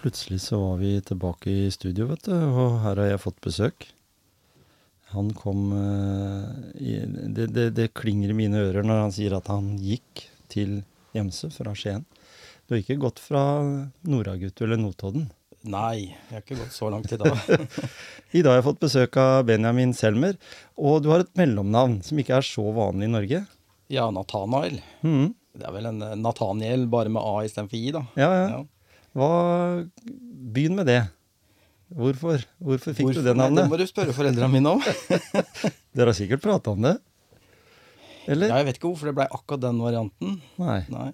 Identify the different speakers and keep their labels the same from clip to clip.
Speaker 1: Plutselig så var vi tilbake i studio, vet du, og her har jeg fått besøk. Han kom eh, i, det, det, det klinger i mine ører når han sier at han gikk til Gjemse fra Skien. Du har ikke gått fra Noragutu eller Notodden?
Speaker 2: Nei, jeg har ikke gått så langt i dag.
Speaker 1: I dag har jeg fått besøk av Benjamin Selmer, og du har et mellomnavn som ikke er så vanlig i Norge.
Speaker 2: ja, Nathanael.
Speaker 1: Mm.
Speaker 2: Det er vel en eh, Nathaniel bare med A istedenfor I, da.
Speaker 1: Ja, ja. Hva, begynn med det. Hvorfor? Hvorfor fikk
Speaker 2: Hvorfor?
Speaker 1: du det navnet?
Speaker 2: Det må du spørre foreldrene mine om.
Speaker 1: Dere har sikkert prata om det? Eller?
Speaker 2: Ja, jeg vet ikke hvorfor det ble akkurat den varianten.
Speaker 1: Nei.
Speaker 2: Nei.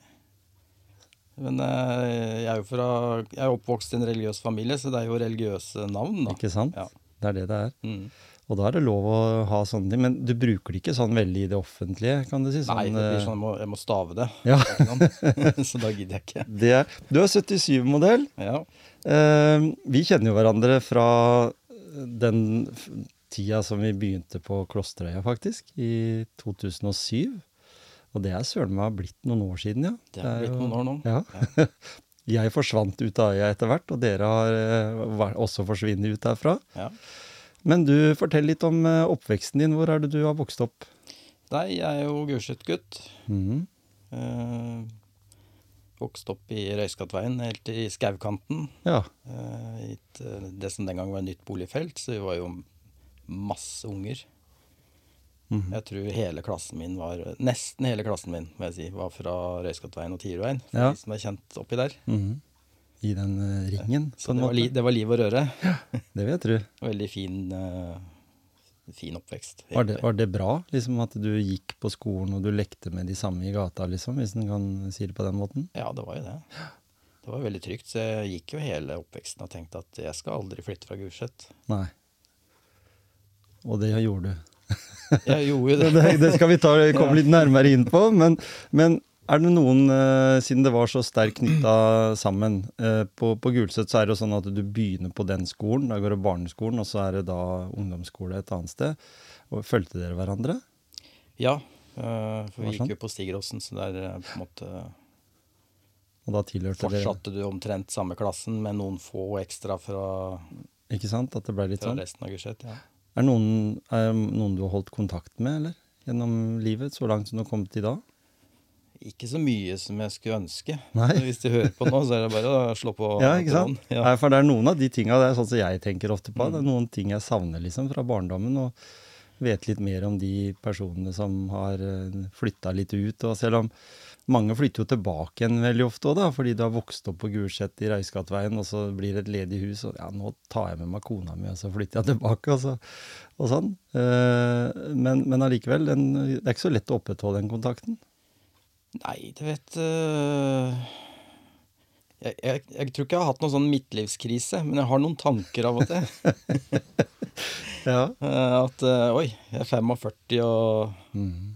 Speaker 2: Men eh, jeg er jo fra, jeg er oppvokst i en religiøs familie, så det er jo religiøse navn, da.
Speaker 1: Ikke sant?
Speaker 2: Ja.
Speaker 1: Det er det det er.
Speaker 2: Mm.
Speaker 1: Og da er det lov å ha sånne ting. Men du bruker det ikke sånn veldig i det offentlige, kan du si?
Speaker 2: Nei,
Speaker 1: Sånn,
Speaker 2: det blir
Speaker 1: eh,
Speaker 2: sånn jeg må, jeg må stave det.
Speaker 1: Ja.
Speaker 2: så da gidder jeg ikke.
Speaker 1: det er, du er 77-modell.
Speaker 2: Ja.
Speaker 1: Eh, vi kjenner jo hverandre fra den tida som vi begynte på Klosterøya, faktisk. I 2007. Og det er søren meg blitt noen år siden, ja.
Speaker 2: Det har
Speaker 1: er
Speaker 2: blitt
Speaker 1: jo-
Speaker 2: noen år nå.
Speaker 1: Ja. Jeg forsvant ut av øya etter hvert, og dere har eh, også forsvunnet ut derfra.
Speaker 2: Ja.
Speaker 1: Men du, fortell litt om eh, oppveksten din. Hvor er det du har vokst opp?
Speaker 2: Nei, jeg er jo Gulset-gutt.
Speaker 1: Mhm.
Speaker 2: Eh, vokst opp i Røyskattveien, helt i skaukanten.
Speaker 1: Ja.
Speaker 2: Eh, i et, eh, det som den gang var et nytt boligfelt, så vi var jo masse unger.
Speaker 1: Mhm.
Speaker 2: Jeg tror hele klassen min var Nesten hele klassen min må jeg si, var fra Røyskattveien og Tierveien. For
Speaker 1: Ja.
Speaker 2: de som er kjent oppi der.
Speaker 1: Mhm. I den eh, ringen,
Speaker 2: Så det var, li, det var liv og røre.
Speaker 1: Det vil jeg tro.
Speaker 2: Veldig fin, uh, fin oppvekst.
Speaker 1: Var det, var det bra liksom at du gikk på skolen og du lekte med de samme i gata, liksom, hvis en kan si det på den måten?
Speaker 2: Ja, det var jo det. Det var veldig trygt, så jeg gikk jo hele oppveksten og tenkte at jeg skal aldri flytte fra Gulset.
Speaker 1: Nei. Og det gjorde du.
Speaker 2: Jeg gjorde jo
Speaker 1: det.
Speaker 2: det,
Speaker 1: det skal vi ta, komme litt nærmere inn på, men, men er det noen, eh, siden det var så sterkt knytta sammen eh, På, på Gulset så er det jo sånn at du begynner på den skolen, da går du barneskolen, og så er det da ungdomsskole et annet sted. Og Fulgte dere hverandre?
Speaker 2: Ja, eh, for
Speaker 1: Det
Speaker 2: vi
Speaker 1: sånn.
Speaker 2: gikk jo på Stigeråsen, så der er på en måte
Speaker 1: Og da tilhørte dere
Speaker 2: fortsatte du omtrent samme klassen med noen få ekstra fra,
Speaker 1: Ikke sant? At det ble litt sånn?
Speaker 2: resten av Gulset. Ja.
Speaker 1: Er noen, er noen du har holdt kontakt med, eller? Gjennom livet, så langt som du har kommet i da?
Speaker 2: Ikke så mye som jeg skulle ønske. Hvis de hører på nå, så er det bare å slå på.
Speaker 1: Ja, ikke sant?
Speaker 2: Ja.
Speaker 1: Nei, for det er noen av de tinga, det er sånn som jeg tenker ofte på. Det er noen ting jeg savner liksom fra barndommen, og vet litt mer om de personene som har flytta litt ut. Og selv om mange flytter jo tilbake igjen veldig ofte òg, fordi du har vokst opp på Gulset i Reiskattveien, og så blir det et ledig hus, og ja, nå tar jeg med meg kona mi, og så flytter jeg tilbake, og, så, og sånn. Eh, Men, men allikevel, den, det er ikke så lett å opprettholde den kontakten.
Speaker 2: Nei, du vet uh... jeg, jeg, jeg tror ikke jeg har hatt noen sånn midtlivskrise, men jeg har noen tanker av og til.
Speaker 1: Ja.
Speaker 2: uh, At uh, oi, jeg er 45 og
Speaker 1: mm.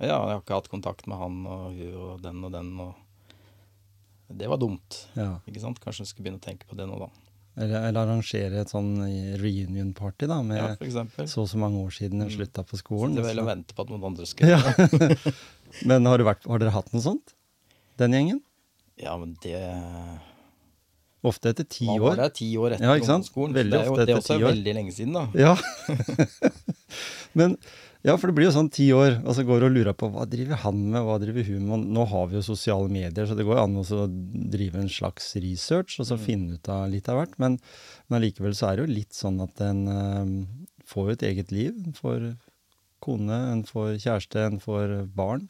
Speaker 2: Ja, jeg har ikke hatt kontakt med han og hun og den og den og Det var dumt.
Speaker 1: ja.
Speaker 2: Ikke sant? Kanskje jeg skulle begynne å tenke på det nå, da.
Speaker 1: Eller, eller arrangere et sånn reunion-party da, med
Speaker 2: Ja,
Speaker 1: så og så mange år siden jeg slutta på skolen.
Speaker 2: Sitte vel og vente på at noen andre skal
Speaker 1: Ja. Men har, vært, har dere hatt noe sånt? Den gjengen?
Speaker 2: Ja, men det
Speaker 1: Ofte etter ti
Speaker 2: var
Speaker 1: år.
Speaker 2: det? Ti år etter
Speaker 1: Ja, ikke sant?
Speaker 2: ungdomsskolen.
Speaker 1: Veldig
Speaker 2: det er jo, det er
Speaker 1: også
Speaker 2: veldig lenge siden, da.
Speaker 1: Ja. Men ja, for det blir jo sånn ti år, og så går du og lurer på hva driver han med, hva driver hun med? Nå har vi jo sosiale medier, så det går jo an å drive en slags research og så
Speaker 2: Mm.
Speaker 1: finne ut av litt av hvert. Men, men allikevel så er det jo litt sånn at en eh, får jo et eget liv. En får kone, en får kjæreste, en får barn.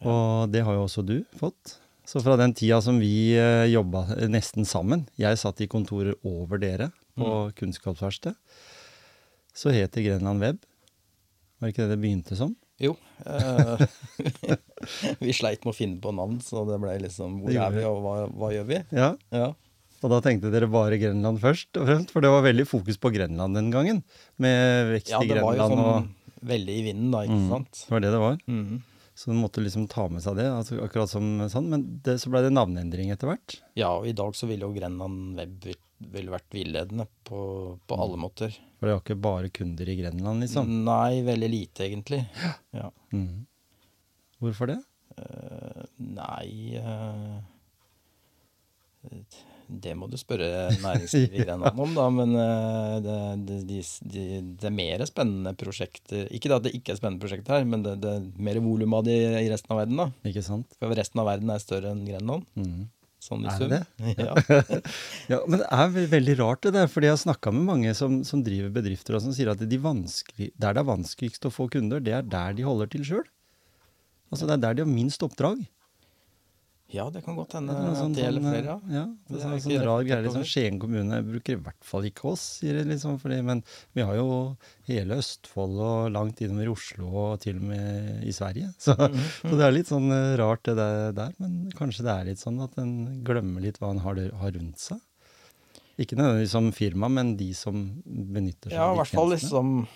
Speaker 1: Og det har jo også du fått. Så fra den tida som vi uh, jobba nesten sammen, jeg satt i kontorer over dere på Kunnskapsverkstedet, så het det Grenland Web. Var det ikke det det begynte som?
Speaker 2: Jo. Eh, vi sleit med å finne på navn, så det ble liksom Hvor er vi, og hva, hva gjør vi?
Speaker 1: Ja.
Speaker 2: Ja.
Speaker 1: Og da tenkte dere bare Grenland først og fremst, for det var veldig fokus på Grenland den gangen. Med vekst
Speaker 2: Ja,
Speaker 1: i
Speaker 2: det var jo sånn
Speaker 1: og
Speaker 2: veldig i vinden, da, ikke
Speaker 1: Mm.
Speaker 2: sant.
Speaker 1: Det var det det var.
Speaker 2: Mm.
Speaker 1: Så du måtte liksom ta med seg det, altså akkurat som sånn. Men det, så ble det navneendring etter hvert.
Speaker 2: Ja, og i dag så ville jo Grenland Web ville vært villedende på, på
Speaker 1: Mm.
Speaker 2: alle måter.
Speaker 1: For det var ikke bare kunder i Grenland, liksom.
Speaker 2: Nei, veldig lite, egentlig. Ja.
Speaker 1: Mm. Hvorfor det?
Speaker 2: Uh, nei uh, Det må du spørre næringslivet i Grenland om, da. Men uh, det, det, de, de, det er mer spennende prosjekter Ikke det at det ikke er spennende prosjekter her, men det, det er mer volum av de i resten av verden, da.
Speaker 1: Ikke sant?
Speaker 2: For resten av verden er større enn Grenland.
Speaker 1: Mhm.
Speaker 2: Sånn
Speaker 1: Er det
Speaker 2: ja.
Speaker 1: Ja, men det er veldig rart det der, fordi jeg har snakka med mange som, som driver bedrifter og som sier at de der det er vanskeligst å få kunder, det er der de holder til sjøl. Altså det er der de har minst oppdrag.
Speaker 2: Ja, det kan godt hende
Speaker 1: er
Speaker 2: at
Speaker 1: sånn-
Speaker 2: det gjelder
Speaker 1: sånn,
Speaker 2: flere, ja.
Speaker 1: Ja,
Speaker 2: Det
Speaker 1: det er
Speaker 2: en
Speaker 1: sånn rar greie. Liksom. Skien kommune bruker i hvert fall ikke oss, sier de liksom. Fordi, men vi har jo hele Østfold og langt innover i Oslo og til og med i Sverige. Så,
Speaker 2: Mhm.
Speaker 1: så det er litt sånn eh, rart det der, der. Men kanskje det er litt sånn at en glemmer litt hva en har, har rundt seg. Ikke nødvendigvis som firma, men de som benytter seg
Speaker 2: Ja,
Speaker 1: av
Speaker 2: i hvert fall liksom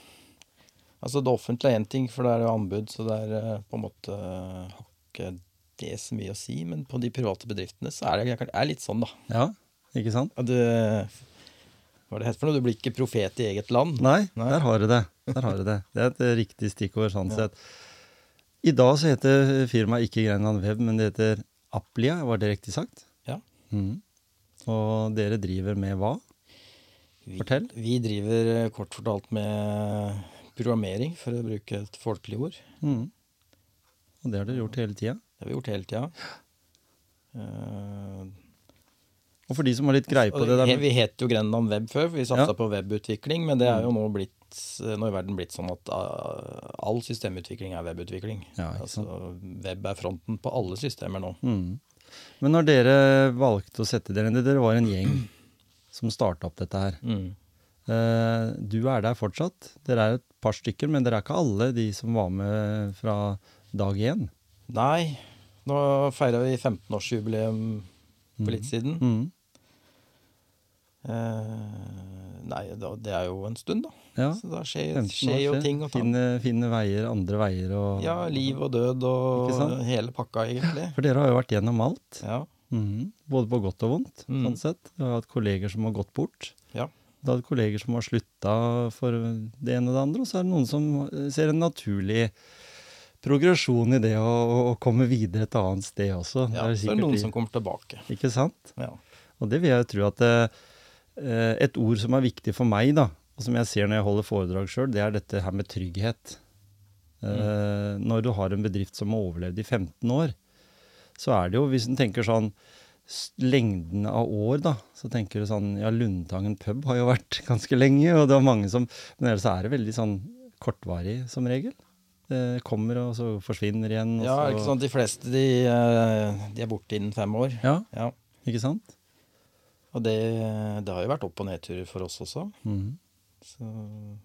Speaker 2: Altså, det offentlige er én ting, for det er jo anbud, så det er eh, på en måte har det så mye å si. Men på de private bedriftene så er det er litt sånn, da.
Speaker 1: Ja, ikke sant?
Speaker 2: At du Hva er det het for noe? Du blir ikke profet i eget land.
Speaker 1: Nei,
Speaker 2: Nei.
Speaker 1: der har du det. Der har du det. Det er et riktig stikkord sånn
Speaker 2: Ja.
Speaker 1: sett. I dag så heter firmaet ikke Grenland Web, men det heter Applia, var det riktig sagt?
Speaker 2: Ja.
Speaker 1: Mm. Og dere driver med hva? Fortell.
Speaker 2: Vi driver eh, kort fortalt med programmering, for å bruke et folkelig ord.
Speaker 1: Mm. Og det har dere gjort hele tida.
Speaker 2: Det har vi gjort hele tida. Uh,
Speaker 1: Og for de som har litt greie på det der
Speaker 2: Vi het jo Grenland Web før, for vi satsa
Speaker 1: Ja.
Speaker 2: på webutvikling. Men det er jo nå blitt Nå i verden blitt sånn at uh, all systemutvikling er webutvikling.
Speaker 1: Ja,
Speaker 2: altså, web er fronten på alle systemer nå.
Speaker 1: Mm. Men når dere valgte å sette dere ned, dere var en gjeng som starta opp dette her.
Speaker 2: Mm.
Speaker 1: Eh, Du er der fortsatt. Dere er et par stykker, men dere er ikke alle de som var med fra dag én.
Speaker 2: Nei, nå feira vi 15-årsjubileum for litt siden.
Speaker 1: Mm.
Speaker 2: Eh, nei, da, det er jo en stund, da.
Speaker 1: Ja.
Speaker 2: Så da skjer,
Speaker 1: 15
Speaker 2: skjer jo ting og tang.
Speaker 1: Finne, finne veier, andre veier og
Speaker 2: Ja, liv og død og hele pakka, egentlig.
Speaker 1: For dere har jo vært gjennom alt.
Speaker 2: Ja.
Speaker 1: Mm. Både på godt og vondt,
Speaker 2: Mm.
Speaker 1: sånn sett. Du har hatt kolleger som har gått bort.
Speaker 2: Ja.
Speaker 1: Du har hatt kolleger som har slutta for det ene og det andre, og så er det noen som ser en naturlig progresjon i det å, å komme videre et annet sted også.
Speaker 2: ja.
Speaker 1: Det
Speaker 2: er, er det noen som kommer tilbake.
Speaker 1: Ikke sant?
Speaker 2: Ja.
Speaker 1: Og det vil jeg jo tro at eh, et ord som er viktig for meg, da, og som jeg ser når jeg holder foredrag sjøl, det er dette her med trygghet. Eh, Når du har en bedrift som har overlevd i 15 år, så er det jo, hvis en tenker sånn lengden av år, da, så tenker du sånn Ja, Lundtangen pub har jo vært ganske lenge, og det var mange som Men ellers er det veldig sånn kortvarig som regel. Det kommer, og så forsvinner igjen.
Speaker 2: Ja,
Speaker 1: så,
Speaker 2: ikke at de fleste de, eh, de er borte innen fem år?
Speaker 1: Ja,
Speaker 2: Ja.
Speaker 1: ikke sant?
Speaker 2: Og det, det har jo vært opp- og nedturer for oss også.
Speaker 1: Mhm.
Speaker 2: Så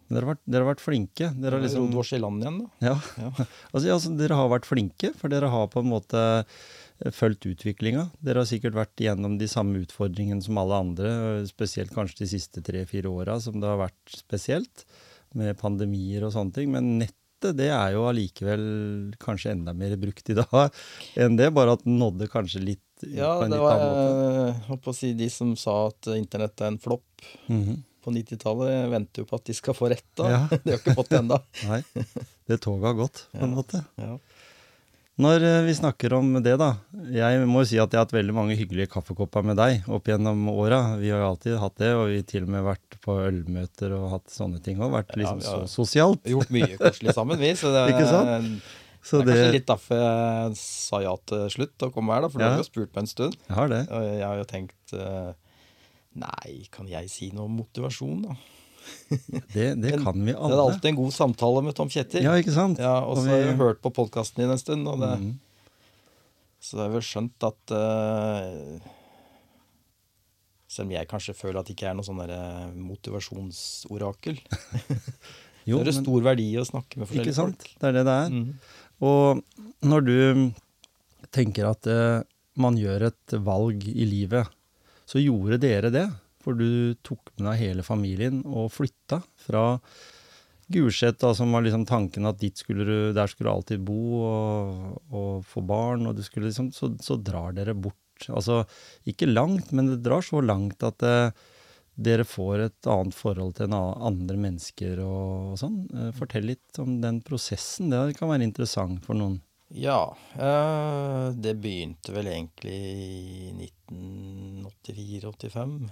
Speaker 1: Dere har vært, dere har vært flinke. Dere har liksom
Speaker 2: rodd oss i land igjen, da.
Speaker 1: Ja.
Speaker 2: Ja.
Speaker 1: Altså, ja, altså, dere har vært flinke, for dere har på en måte eh, fulgt utviklinga. Dere har sikkert vært gjennom de samme utfordringene som alle andre, eh, spesielt kanskje de siste tre-fire åra som det har vært spesielt, med pandemier og sånne ting. Men nettet det er jo allikevel kanskje enda mer brukt i dag enn det, bare at den nådde kanskje litt
Speaker 2: Ja,
Speaker 1: på en litt
Speaker 2: var
Speaker 1: annen måte.
Speaker 2: å si, de som sa at internett er en flopp
Speaker 1: Mhm.
Speaker 2: på 90-tallet, venter jo på at de skal få rett da.
Speaker 1: Ja.
Speaker 2: De har ikke fått det ennå.
Speaker 1: Nei, det toget har gått, på en måte.
Speaker 2: Ja.
Speaker 1: Når eh, vi snakker om det, da. Jeg må jo si at jeg har hatt veldig mange hyggelige kaffekopper med deg opp gjennom åra. Vi har jo alltid hatt det, og vi har til og med vært på ølmøter og hatt sånne ting òg. Vært liksom
Speaker 2: ja,
Speaker 1: så sosialt.
Speaker 2: Gjort mye koselig sammen, vi. Så det,
Speaker 1: Ikke sant? Så
Speaker 2: det er kanskje
Speaker 1: det
Speaker 2: litt derfor jeg sa ja til slutt å komme her, da. For du har jo spurt meg en stund.
Speaker 1: Jeg har det.
Speaker 2: Og jeg har jo tenkt eh, Nei, kan jeg si noe om motivasjon, da?
Speaker 1: Det, det
Speaker 2: en,
Speaker 1: kan vi
Speaker 2: Det er alltid en god samtale med Tom Kjetil.
Speaker 1: Ja, ikke sant?
Speaker 2: Ja, og så har jeg hørt på podkasten din en stund, og det,
Speaker 1: mm.
Speaker 2: så jeg har vel skjønt at uh, Selv om jeg kanskje føler at det ikke er noe sånn derre motivasjonsorakel,
Speaker 1: Jo,
Speaker 2: det er det
Speaker 1: men-
Speaker 2: stor verdi å snakke med
Speaker 1: Ikke sant?
Speaker 2: folk.
Speaker 1: Det er det det er.
Speaker 2: Mm.
Speaker 1: Og når du tenker at uh, man gjør et valg i livet, så gjorde dere det. For du tok med deg hele familien og flytta fra Gulset, som var liksom tanken at skulle du, der skulle du alltid bo og, og få barn, og liksom, så, så drar dere bort. Altså ikke langt, men det drar så langt at eh, dere får et annet forhold til andre mennesker og, og sånn. Eh, fortell litt om den prosessen. Det kan være interessant for noen.
Speaker 2: Ja, eh, det begynte vel egentlig i 1984-85,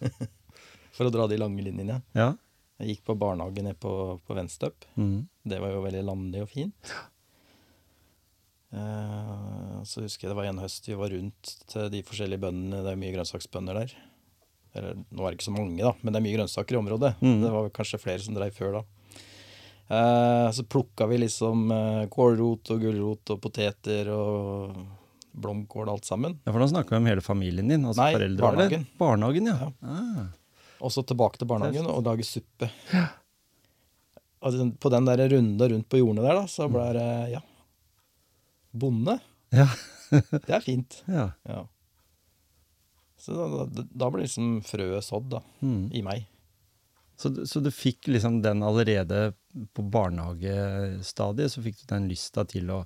Speaker 2: for å dra de lange linjene.
Speaker 1: Ja.
Speaker 2: Jeg gikk på barnehage nede på, på Venstøp.
Speaker 1: Mhm.
Speaker 2: Det var jo veldig landlig og fint. Eh, så husker jeg det var en høst vi var rundt til de forskjellige bøndene. Det er mye grønnsaksbønder der. Eller nå er det ikke så mange, da, men det er mye grønnsaker i området.
Speaker 1: Mm.
Speaker 2: Det var kanskje flere som dreiv før da. Eh, så plukka vi liksom eh, kålrot og gulrot og poteter og blomkål alt sammen.
Speaker 1: Ja, for da snakker vi om hele familien din? Altså
Speaker 2: Nei,
Speaker 1: foreldre,
Speaker 2: barnehagen.
Speaker 1: Eller? Barnehagen, ja.
Speaker 2: Ja.
Speaker 1: Ah.
Speaker 2: Og så tilbake til barnehagen og lage suppe. Og den- på den der runda rundt på jordene der, da, så ble det ja. Bonde.
Speaker 1: Ja.
Speaker 2: Det er fint.
Speaker 1: ja.
Speaker 2: Ja. Så da, da, da ble liksom frøet sådd, da.
Speaker 1: mm.
Speaker 2: I meg.
Speaker 1: Så, så du fikk liksom den allerede på barnehagestadiet, så fikk du den lysta til å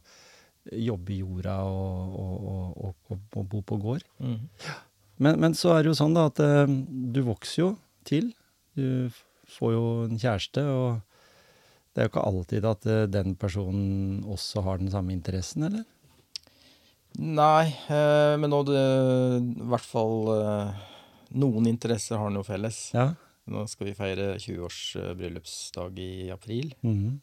Speaker 1: jobbe i jorda og, og, og, og, bo på gård.
Speaker 2: Mm.
Speaker 1: Men, men så er det jo sånn da at eh, du vokser jo til. Du får jo en kjæreste, og det er jo ikke alltid at eh, den personen også har den samme interessen, eller?
Speaker 2: Nei, eh, men nå det I hvert fall noen interesser har den jo felles.
Speaker 1: Ja.
Speaker 2: Nå skal vi feire 20-års eh, bryllupsdag i april,
Speaker 1: Mhm.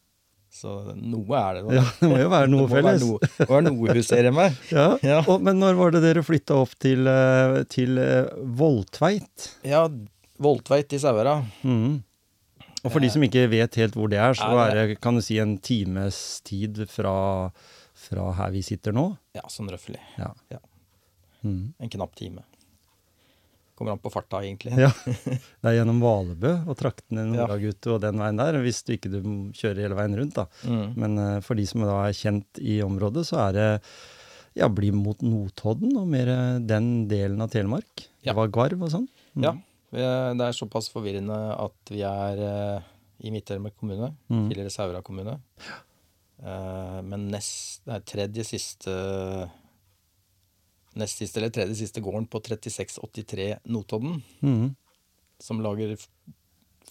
Speaker 2: så noe er det. da.
Speaker 1: ja. Det må jo være noe
Speaker 2: det må være
Speaker 1: felles.
Speaker 2: noe, det må være noe huserer meg.
Speaker 1: Ja.
Speaker 2: Ja.
Speaker 1: Og, men når var det dere flytta opp til, eh, til Voldtveit?
Speaker 2: Ja, Voldtveit i Sauherad.
Speaker 1: Mhm. Og for de som ikke vet helt hvor det er, så er
Speaker 2: det
Speaker 1: det kan du si en times tid fra, fra her vi sitter nå.
Speaker 2: Ja, sånn røffelig.
Speaker 1: Ja.
Speaker 2: Ja.
Speaker 1: Mm.
Speaker 2: En knapp time. Kommer an på farta, egentlig.
Speaker 1: Ja. Det er gjennom Valebø og traktene Nordagutu og den veien der, hvis du ikke du kjører hele veien rundt, da.
Speaker 2: Mm.
Speaker 1: Men eh, for de som da er kjent i området, så er det ja, bli mot Notodden og mer eh, den delen av Telemark.
Speaker 2: Ja.
Speaker 1: Det var Garv og sånn. Mm.
Speaker 2: Ja. Det er såpass forvirrende at vi er eh, i Midt-Telemark kommune,
Speaker 1: mm.
Speaker 2: tidligere Saura kommune. Men nest, er tredje siste Nest siste eller tredje siste gården på 3683 Notodden,
Speaker 1: Mhm.
Speaker 2: som lager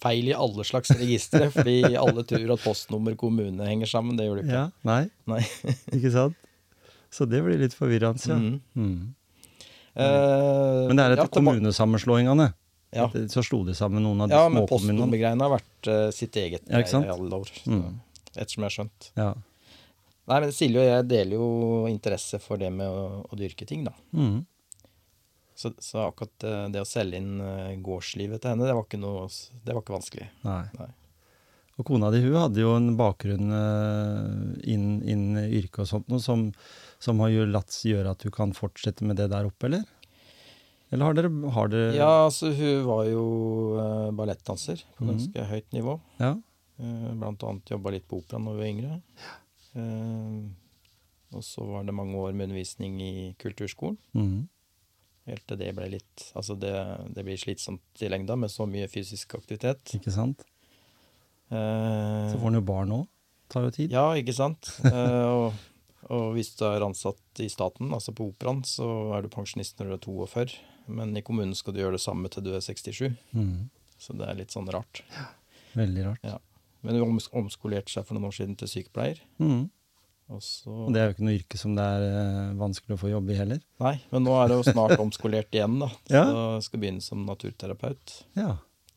Speaker 2: feil i alle slags registre, fordi alle tror at postnummer kommune henger sammen. Det gjør det ikke.
Speaker 1: Ja, nei,
Speaker 2: Nei.
Speaker 1: ikke sant? Så det blir litt forvirrende, ja.
Speaker 2: Mm.
Speaker 1: Mhm.
Speaker 2: Eh,
Speaker 1: Men det er etter
Speaker 2: ja,
Speaker 1: kommunesammenslåingene.
Speaker 2: Ja.
Speaker 1: Etter- Så slo de sammen noen av de
Speaker 2: Ja, men
Speaker 1: småkommunene.
Speaker 2: postnummergreiene har vært uh, sitt eget
Speaker 1: Ja,
Speaker 2: i alle år. Så,
Speaker 1: Mm.
Speaker 2: Ettersom jeg har skjønt.
Speaker 1: Ja.
Speaker 2: Nei, men Silje og jeg deler jo interesse for det med å, å dyrke ting, da.
Speaker 1: Mm.
Speaker 2: Så, så akkurat eh, det å selge inn eh, gårdslivet til henne, det var ikke noe Det var ikke vanskelig.
Speaker 1: Nei.
Speaker 2: Nei.
Speaker 1: Og kona di hun hadde jo en bakgrunn inn innen inn yrket og sånt noe som, som har jo latt gjøre at du kan fortsette med det der oppe, eller? Eller har dere, har dere
Speaker 2: Ja, altså hun var jo uh, ballettdanser på ganske mm. høyt nivå.
Speaker 1: Ja.
Speaker 2: Eh, blant annet jobba litt på operaen da hun var yngre. Eh, og så var det mange år med undervisning i kulturskolen.
Speaker 1: Mm.
Speaker 2: Helt til det ble litt Altså, det, det blir slitsomt i lengda med så mye fysisk aktivitet.
Speaker 1: Ikke sant?
Speaker 2: Eh,
Speaker 1: Så får en jo barn òg. Tar jo tid.
Speaker 2: Ja, ikke sant. Eh, og, og hvis du er ansatt i staten, altså på operaen, så er du pensjonist når du er 42. Men i kommunen skal du gjøre det samme til du er 67.
Speaker 1: Mm.
Speaker 2: Så det er litt sånn rart.
Speaker 1: Ja, Veldig rart.
Speaker 2: Ja. Men hun oms- omskolerte seg for noen år siden til sykepleier.
Speaker 1: Mm.
Speaker 2: Og så
Speaker 1: det er jo ikke noe yrke som det er eh, vanskelig å få jobb i heller.
Speaker 2: Nei, men nå er hun snart omskolert igjen, da.
Speaker 1: Ja.
Speaker 2: Så skal begynne som naturterapeut
Speaker 1: Ja.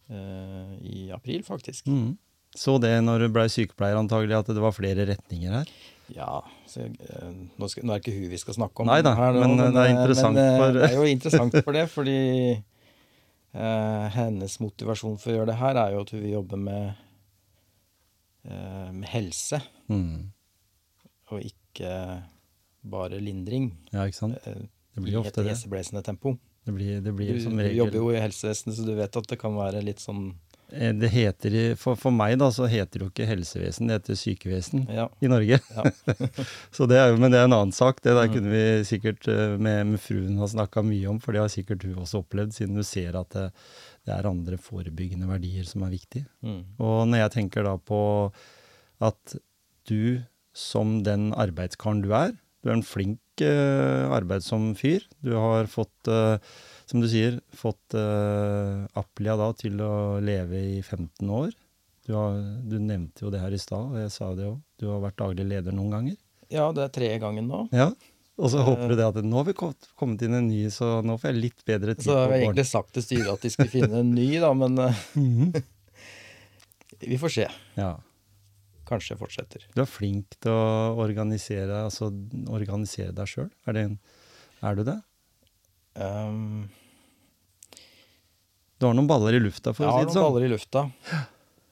Speaker 2: eh, i april, faktisk.
Speaker 1: Mm. Så det når du blei sykepleier antagelig, at det var flere retninger her?
Speaker 2: Ja, så, eh, nå, skal, nå er det ikke hun vi skal snakke om.
Speaker 1: Nei da,
Speaker 2: her men,
Speaker 1: men, eh, det er
Speaker 2: eh,
Speaker 1: interessant
Speaker 2: men, eh,
Speaker 1: for-
Speaker 2: Det er jo interessant for det, fordi hennes motivasjon for å gjøre det her er jo at hun vil jobbe med, med helse,
Speaker 1: mm.
Speaker 2: og ikke bare lindring.
Speaker 1: Ja, ikke sant?
Speaker 2: eh,
Speaker 1: Det blir
Speaker 2: I
Speaker 1: ofte
Speaker 2: et heseblesende tempo.
Speaker 1: Det blir, det blir
Speaker 2: Du, du jobber jo i helsevesenet, så du vet at det kan være litt sånn
Speaker 1: Eh, Det heter, for, for meg da, så heter det jo ikke helsevesen, det heter sykevesen
Speaker 2: Ja.
Speaker 1: i Norge.
Speaker 2: Ja.
Speaker 1: så det er, men det er en annen sak. Det der
Speaker 2: Mm.
Speaker 1: kunne vi sikkert eh, med, med fruen ha snakka mye om, for det har sikkert hun også opplevd, siden hun ser at det, det er andre forebyggende verdier som er viktige.
Speaker 2: Mm.
Speaker 1: Og når jeg tenker da på at du som den arbeidskaren du er, du er en flink uh, arbeidsom fyr. Du har fått, uh, som du sier, fått uh, Aplia da til å leve i 15 år. Du, har, du nevnte jo det her i stad, og jeg sa det òg. Du har vært daglig leder noen ganger.
Speaker 2: ja, det er tredje gangen nå.
Speaker 1: Ja. Og så
Speaker 2: Eh.
Speaker 1: håper du det at nå har vi kommet inn en ny, så nå får jeg litt bedre tid
Speaker 2: Så har jeg egentlig sagt til styret at de skulle finne en ny, da, men eh,
Speaker 1: Mhm.
Speaker 2: vi får se.
Speaker 1: Ja.
Speaker 2: Kanskje jeg fortsetter.
Speaker 1: Du er flink til å organisere, altså, organisere deg sjøl. Er, er du det?
Speaker 2: Um,
Speaker 1: Du har noen baller i lufta, for å si det sånn.
Speaker 2: Jeg har noen baller i lufta.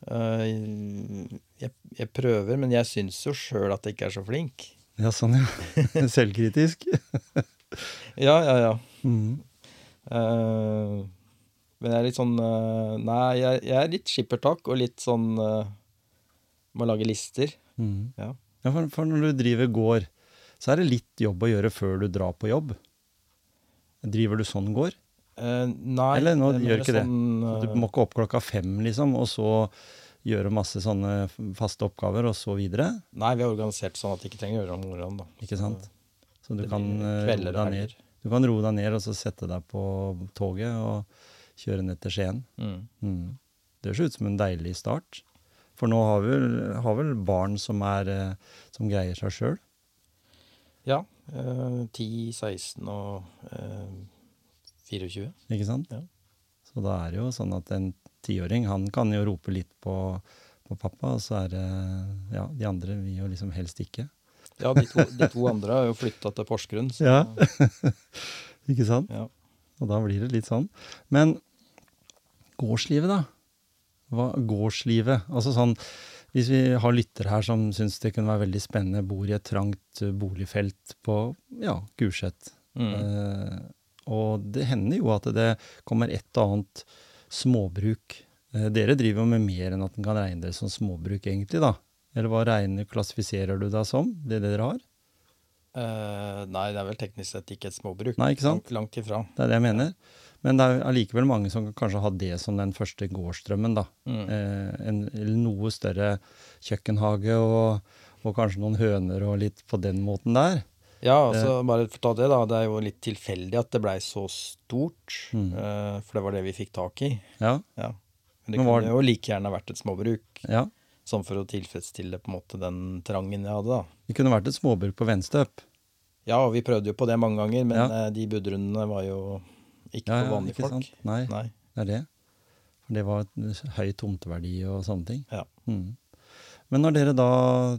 Speaker 2: Uh, jeg, jeg prøver, men jeg syns jo sjøl at jeg ikke er så flink.
Speaker 1: Ja, sånn, ja. Selvkritisk.
Speaker 2: Ja, ja, ja.
Speaker 1: Mm.
Speaker 2: Uh, men jeg er litt sånn uh, Nei, jeg, jeg er litt skippertak og litt sånn uh, Må lage lister.
Speaker 1: Mm.
Speaker 2: Ja.
Speaker 1: Ja, for, for når du driver gård, så er det litt jobb å gjøre før du drar på jobb. Driver du sånn gård?
Speaker 2: Nei.
Speaker 1: Eller nå gjør
Speaker 2: ikke
Speaker 1: ikke det.
Speaker 2: sånn,
Speaker 1: Du må ikke opp klokka fem, liksom, og så gjøre masse sånne faste oppgaver, og så videre.
Speaker 2: Nei, vi har organisert sånn at de ikke trenger å gjøre om morgenen. da.
Speaker 1: Ikke sant? Så du kan, eh, du kan roe deg ned og så sette deg på toget og kjøre ned til Skien.
Speaker 2: Mm.
Speaker 1: Mm. Det høres ut som en deilig start. For nå har vi vel, har vel barn som, er, eh, som greier seg sjøl.
Speaker 2: Ja. eh, 10, 16 og eh, 24.
Speaker 1: Ikke sant?
Speaker 2: Ja.
Speaker 1: Så da er det jo sånn at en tiåring han kan jo rope litt på, på pappa, og så er det Ja, de andre vil jo liksom helst ikke.
Speaker 2: Ja, de to, de to andre har jo flytta til Porsgrunn. Så,
Speaker 1: Ja. Ikke sant?
Speaker 2: ja.
Speaker 1: Og da blir det litt sånn. Men gårdslivet, da? Hva, gårdslivet? Altså sånn Hvis vi har lyttere her som syns det kunne være veldig spennende, bor i et trangt eh, boligfelt på ja, Gulset.
Speaker 2: Mm.
Speaker 1: Eh, og det hender jo at det kommer et og annet småbruk. Eh, dere driver jo med mer enn at en kan regne det som småbruk, egentlig, da? Eller hva regner, klassifiserer du deg som, det dere har?
Speaker 2: Uh, nei, det er vel teknisk sett ikke et småbruk.
Speaker 1: Nei, ikke sant?
Speaker 2: Langt, ifra.
Speaker 1: Det er det jeg mener. Men det er allikevel mange som kanskje har det som den første gårdsdrømmen, da.
Speaker 2: Mm.
Speaker 1: Eh, en eller noe større kjøkkenhage og, og kanskje noen høner og litt på den måten der.
Speaker 2: Ja, altså bare for å ta det, da. Det er jo litt tilfeldig at det blei så stort.
Speaker 1: Mm.
Speaker 2: eh, for det var det vi fikk tak i.
Speaker 1: Ja,
Speaker 2: Ja. Men det
Speaker 1: Men var-
Speaker 2: kunne jo like gjerne vært et småbruk.
Speaker 1: ja.
Speaker 2: Sånn for å tilfredsstille på en måte den trangen jeg hadde, da.
Speaker 1: Det kunne vært et småbruk på Venstøp.
Speaker 2: Ja, og vi prøvde jo på det mange ganger, men
Speaker 1: Ja.
Speaker 2: eh, de budrundene var jo ikke
Speaker 1: Ja,
Speaker 2: for vanlige
Speaker 1: ikke
Speaker 2: folk.
Speaker 1: sant? Nei,
Speaker 2: Nei.
Speaker 1: det er det. For det var høy tomteverdi og sånne ting.
Speaker 2: Ja.
Speaker 1: Mm. Men når dere da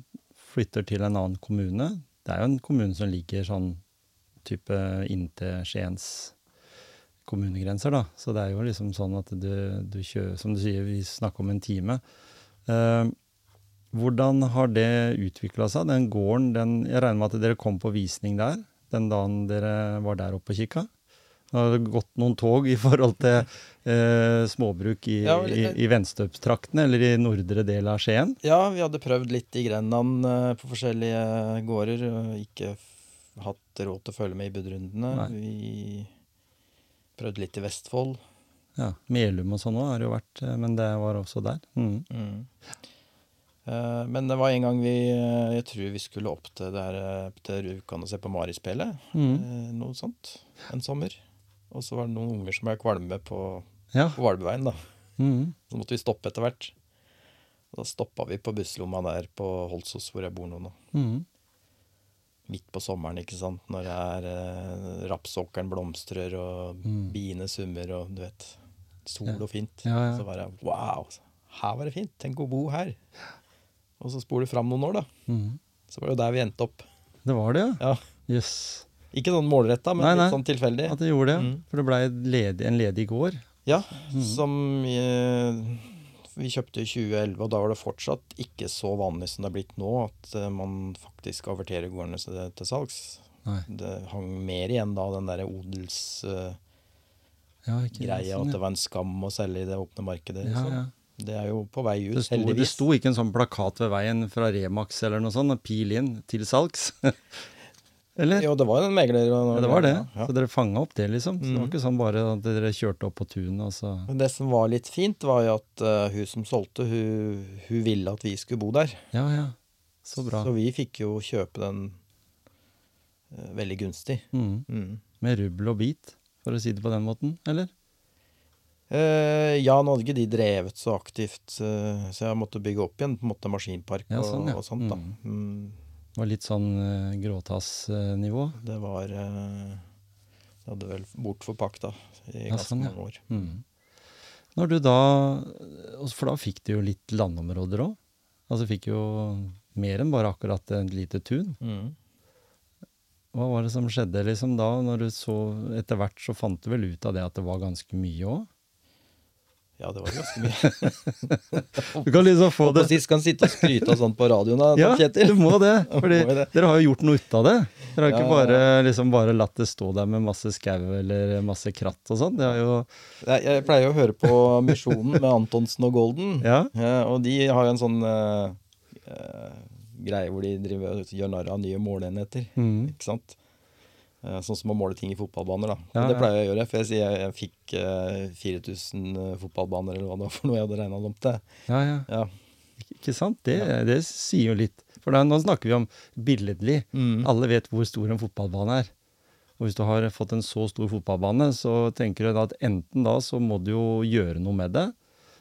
Speaker 1: flytter til en annen kommune, det er jo en kommune som ligger sånn type inntil Skiens kommunegrenser, da. Så det er jo liksom sånn at du, du kjører Som du sier, vi snakker om en time. Eh, hvordan har det utvikla seg? Den gården, den Jeg regner med at dere kom på visning der den dagen dere var der oppe og kikka? Det har gått noen tog i forhold til eh, småbruk i,
Speaker 2: Ja,
Speaker 1: i, i Venstøpstraktene, eller i nordre del av Skien.
Speaker 2: ja, vi hadde prøvd litt i Grenland eh, på forskjellige gårder, ikke hatt råd til å følge med i budrundene.
Speaker 1: Nei.
Speaker 2: Vi prøvde litt i Vestfold.
Speaker 1: Ja, Melum og sånn òg har jo vært, eh, men det var også der. Mm.
Speaker 2: Mm. Eh, Men det var en gang vi eh, Jeg tror vi skulle opp til, det eh, til Rjukan og se på Marispelet,
Speaker 1: Mm.
Speaker 2: eh, Noe sånt. En sommer. Og så var det noen unger som ble kvalme på,
Speaker 1: Ja.
Speaker 2: på Valbyveien, da.
Speaker 1: Mm.
Speaker 2: Så måtte vi stoppe etter hvert. Og Da stoppa vi på busslomma der på Holsås, hvor jeg bor nå. nå.
Speaker 1: Mm.
Speaker 2: Midt på sommeren, ikke sant. Når det er eh, rapsåkeren blomstrer, og
Speaker 1: Mm.
Speaker 2: biene summer, og du vet Sol
Speaker 1: Ja.
Speaker 2: og fint.
Speaker 1: Ja, ja.
Speaker 2: Så bare wow! Her var det fint. Tenk å bo her. Og så spoler du fram noen år, da.
Speaker 1: Mm.
Speaker 2: Så var det jo der vi endte opp.
Speaker 1: Det var det, ja?
Speaker 2: Ja.
Speaker 1: Jøss.
Speaker 2: Ikke sånn målretta, men
Speaker 1: Nei, nei.
Speaker 2: litt sånn tilfeldig.
Speaker 1: At det gjorde det.
Speaker 2: Mm.
Speaker 1: For det blei ledig, en ledig gård.
Speaker 2: Ja,
Speaker 1: Mm.
Speaker 2: som eh, vi kjøpte i 2011, og da var det fortsatt ikke så vanlig som det er blitt nå, at eh, man faktisk averterer gårdene til, salgs.
Speaker 1: Nei.
Speaker 2: Det hang mer igjen da, den derre odelsgreia,
Speaker 1: Ja, ikke
Speaker 2: at
Speaker 1: sånn,
Speaker 2: det var en skam å selge i det åpne markedet.
Speaker 1: ja.
Speaker 2: liksom.
Speaker 1: Ja.
Speaker 2: Det er jo på vei ut,
Speaker 1: Det sto, det sto ikke en sånn plakat ved veien fra Remax eller noe sånt, pil inn til salgs. Eller?
Speaker 2: Jo, det var en megler.
Speaker 1: Ja, det var det.
Speaker 2: Ja.
Speaker 1: Så dere fanga opp det, liksom. Så det var
Speaker 2: Mhm.
Speaker 1: ikke sånn bare at dere kjørte opp på tunet, og så
Speaker 2: Men det som var litt fint, var jo at uh, hun som solgte, hun, hun ville at vi skulle bo der.
Speaker 1: Ja, ja. Så bra.
Speaker 2: Så vi fikk jo kjøpe den uh, veldig gunstig.
Speaker 1: Mm.
Speaker 2: Mm.
Speaker 1: Med rubbel og bit, for å si det på den måten, eller?
Speaker 2: Uh, ja, nå hadde ikke de drevet så aktivt, så jeg måtte bygge opp igjen på en måte maskinpark
Speaker 1: Ja,
Speaker 2: og,
Speaker 1: sånn, ja.
Speaker 2: og sånt. da.
Speaker 1: Mm. Det var litt sånn uh, gråtassnivå.
Speaker 2: det var uh, Det hadde vel bortforpakta i ganske
Speaker 1: sånn,
Speaker 2: mange år.
Speaker 1: Mm. Når du da For da fikk du jo litt landområder òg. Altså fikk jo mer enn bare akkurat et lite tun.
Speaker 2: Mm.
Speaker 1: Hva var det som skjedde liksom da, når du så Etter hvert så fant du vel ut av det at det var ganske mye òg?
Speaker 2: Ja, det var ganske mye.
Speaker 1: Du kan liksom få det
Speaker 2: sist kan sitte og skryte og sånt på radioen, da,
Speaker 1: Ja,
Speaker 2: Kjetil.
Speaker 1: du må det.
Speaker 2: for
Speaker 1: Fordi
Speaker 2: må det.
Speaker 1: dere har jo gjort noe ut av det. Dere har
Speaker 2: Ja,
Speaker 1: ikke bare, liksom bare latt det stå der med masse skau eller masse kratt og sånn. Det har jo
Speaker 2: Jeg, pleier å høre på Misjonen med Antonsen og Golden.
Speaker 1: Ja.
Speaker 2: Ja, og de har jo en sånn uh, uh, greie hvor de driver og gjør narr av nye måleenheter.
Speaker 1: Mm.
Speaker 2: Ikke sant? Eh, sånn som å måle ting i fotballbaner. da.
Speaker 1: Ja,
Speaker 2: det pleier jeg å gjøre, for jeg jeg, jeg fikk eh, 4000 fotballbaner, eller hva det var for noe jeg hadde regna om til.
Speaker 1: ja, ja.
Speaker 2: Ja.
Speaker 1: Ikke- sant? Det, det sier jo litt. For da, nå snakker vi om billedlig.
Speaker 2: Mm.
Speaker 1: Alle vet hvor stor en fotballbane er. Og hvis du har fått en så stor fotballbane, så tenker du at enten da så må du jo gjøre noe med det.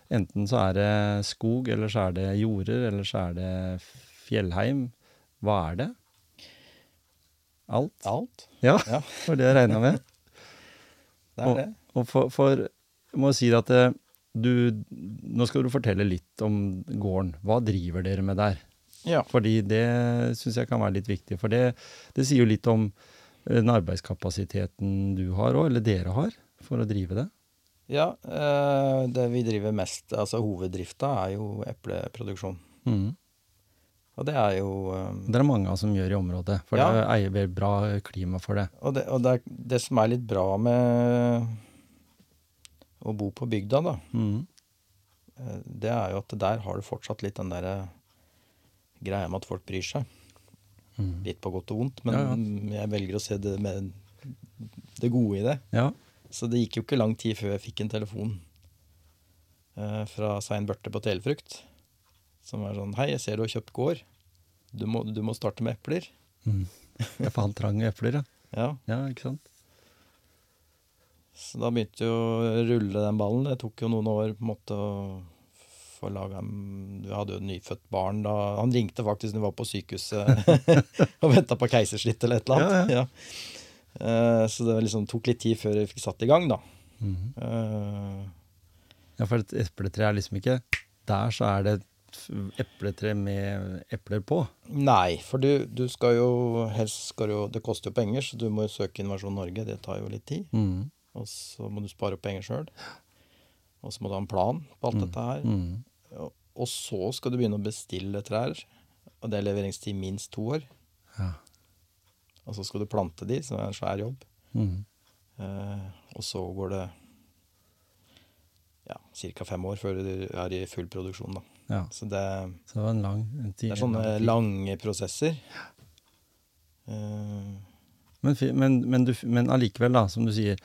Speaker 1: Enten så er det skog, eller så er det jorder, eller så er det fjellheim. Hva er det? Alt?
Speaker 2: Alt.
Speaker 1: Ja,
Speaker 2: Ja.
Speaker 1: var det jeg regna med.
Speaker 2: Det er
Speaker 1: Og,
Speaker 2: det.
Speaker 1: og for, for jeg må si at eh, du Nå skal du fortelle litt om gården. Hva driver dere med der?
Speaker 2: Ja.
Speaker 1: Fordi det syns jeg kan være litt viktig. For det, det sier jo litt om eh, den arbeidskapasiteten du har òg, eller dere har, for å drive det.
Speaker 2: ja eh, det vi driver mest, altså hoveddrifta, er jo epleproduksjon.
Speaker 1: Mhm.
Speaker 2: Og det er jo um,
Speaker 1: Det er det mange som gjør i området, for
Speaker 2: Ja.
Speaker 1: det er veldig bra klima for det.
Speaker 2: Og, det, og det, er, det som er litt bra med å bo på bygda, da,
Speaker 1: Mhm.
Speaker 2: eh, det er jo at der har du fortsatt litt den derre greia med at folk bryr seg.
Speaker 1: Mm.
Speaker 2: Litt på godt og vondt, men
Speaker 1: Ja,
Speaker 2: jeg velger å se det med det gode i det.
Speaker 1: Ja.
Speaker 2: Så det gikk jo ikke lang tid før jeg fikk en telefon eh, fra Svein Børte på Telefrukt. Som var sånn Hei, jeg ser du har kjøpt gård. Du må, du må starte med epler.
Speaker 1: Mm. Ja, for han trang epler, ja.
Speaker 2: Ja,
Speaker 1: Ja, ikke sant?
Speaker 2: Så da begynte jo å rulle den ballen. Det tok jo noen år på en måte å få laga Du hadde jo et nyfødt barn da. Han ringte faktisk når vi var på sykehuset og venta på keisersnitt eller et eller annet.
Speaker 1: Ja,
Speaker 2: Ja, Eh, så det liksom tok litt tid før vi fikk satt i gang, da.
Speaker 1: Mhm.
Speaker 2: uh,
Speaker 1: Ja, for et epletre er liksom ikke Der så er det et epletre med epler på.
Speaker 2: nei, for du, du skal jo helst skal jo, Det koster jo penger, så du må jo søke Innovasjon Norge. Det tar jo litt tid.
Speaker 1: Mm.
Speaker 2: Og så må du spare opp penger sjøl. Og så må du ha en plan på alt dette her.
Speaker 1: Mm.
Speaker 2: Og så skal du begynne å bestille trær. Og det er leveringstid minst to år.
Speaker 1: Ja.
Speaker 2: Og så skal du plante de, som er en svær jobb.
Speaker 1: Mm.
Speaker 2: Eh, og så går det ja, ca. fem år før du er i full produksjon. Da.
Speaker 1: Ja.
Speaker 2: Så det,
Speaker 1: Så det var en lang en tid,
Speaker 2: det er sånne
Speaker 1: lang
Speaker 2: lange prosesser. Eh,
Speaker 1: Men, men, men, du, men allikevel, da, som du sier,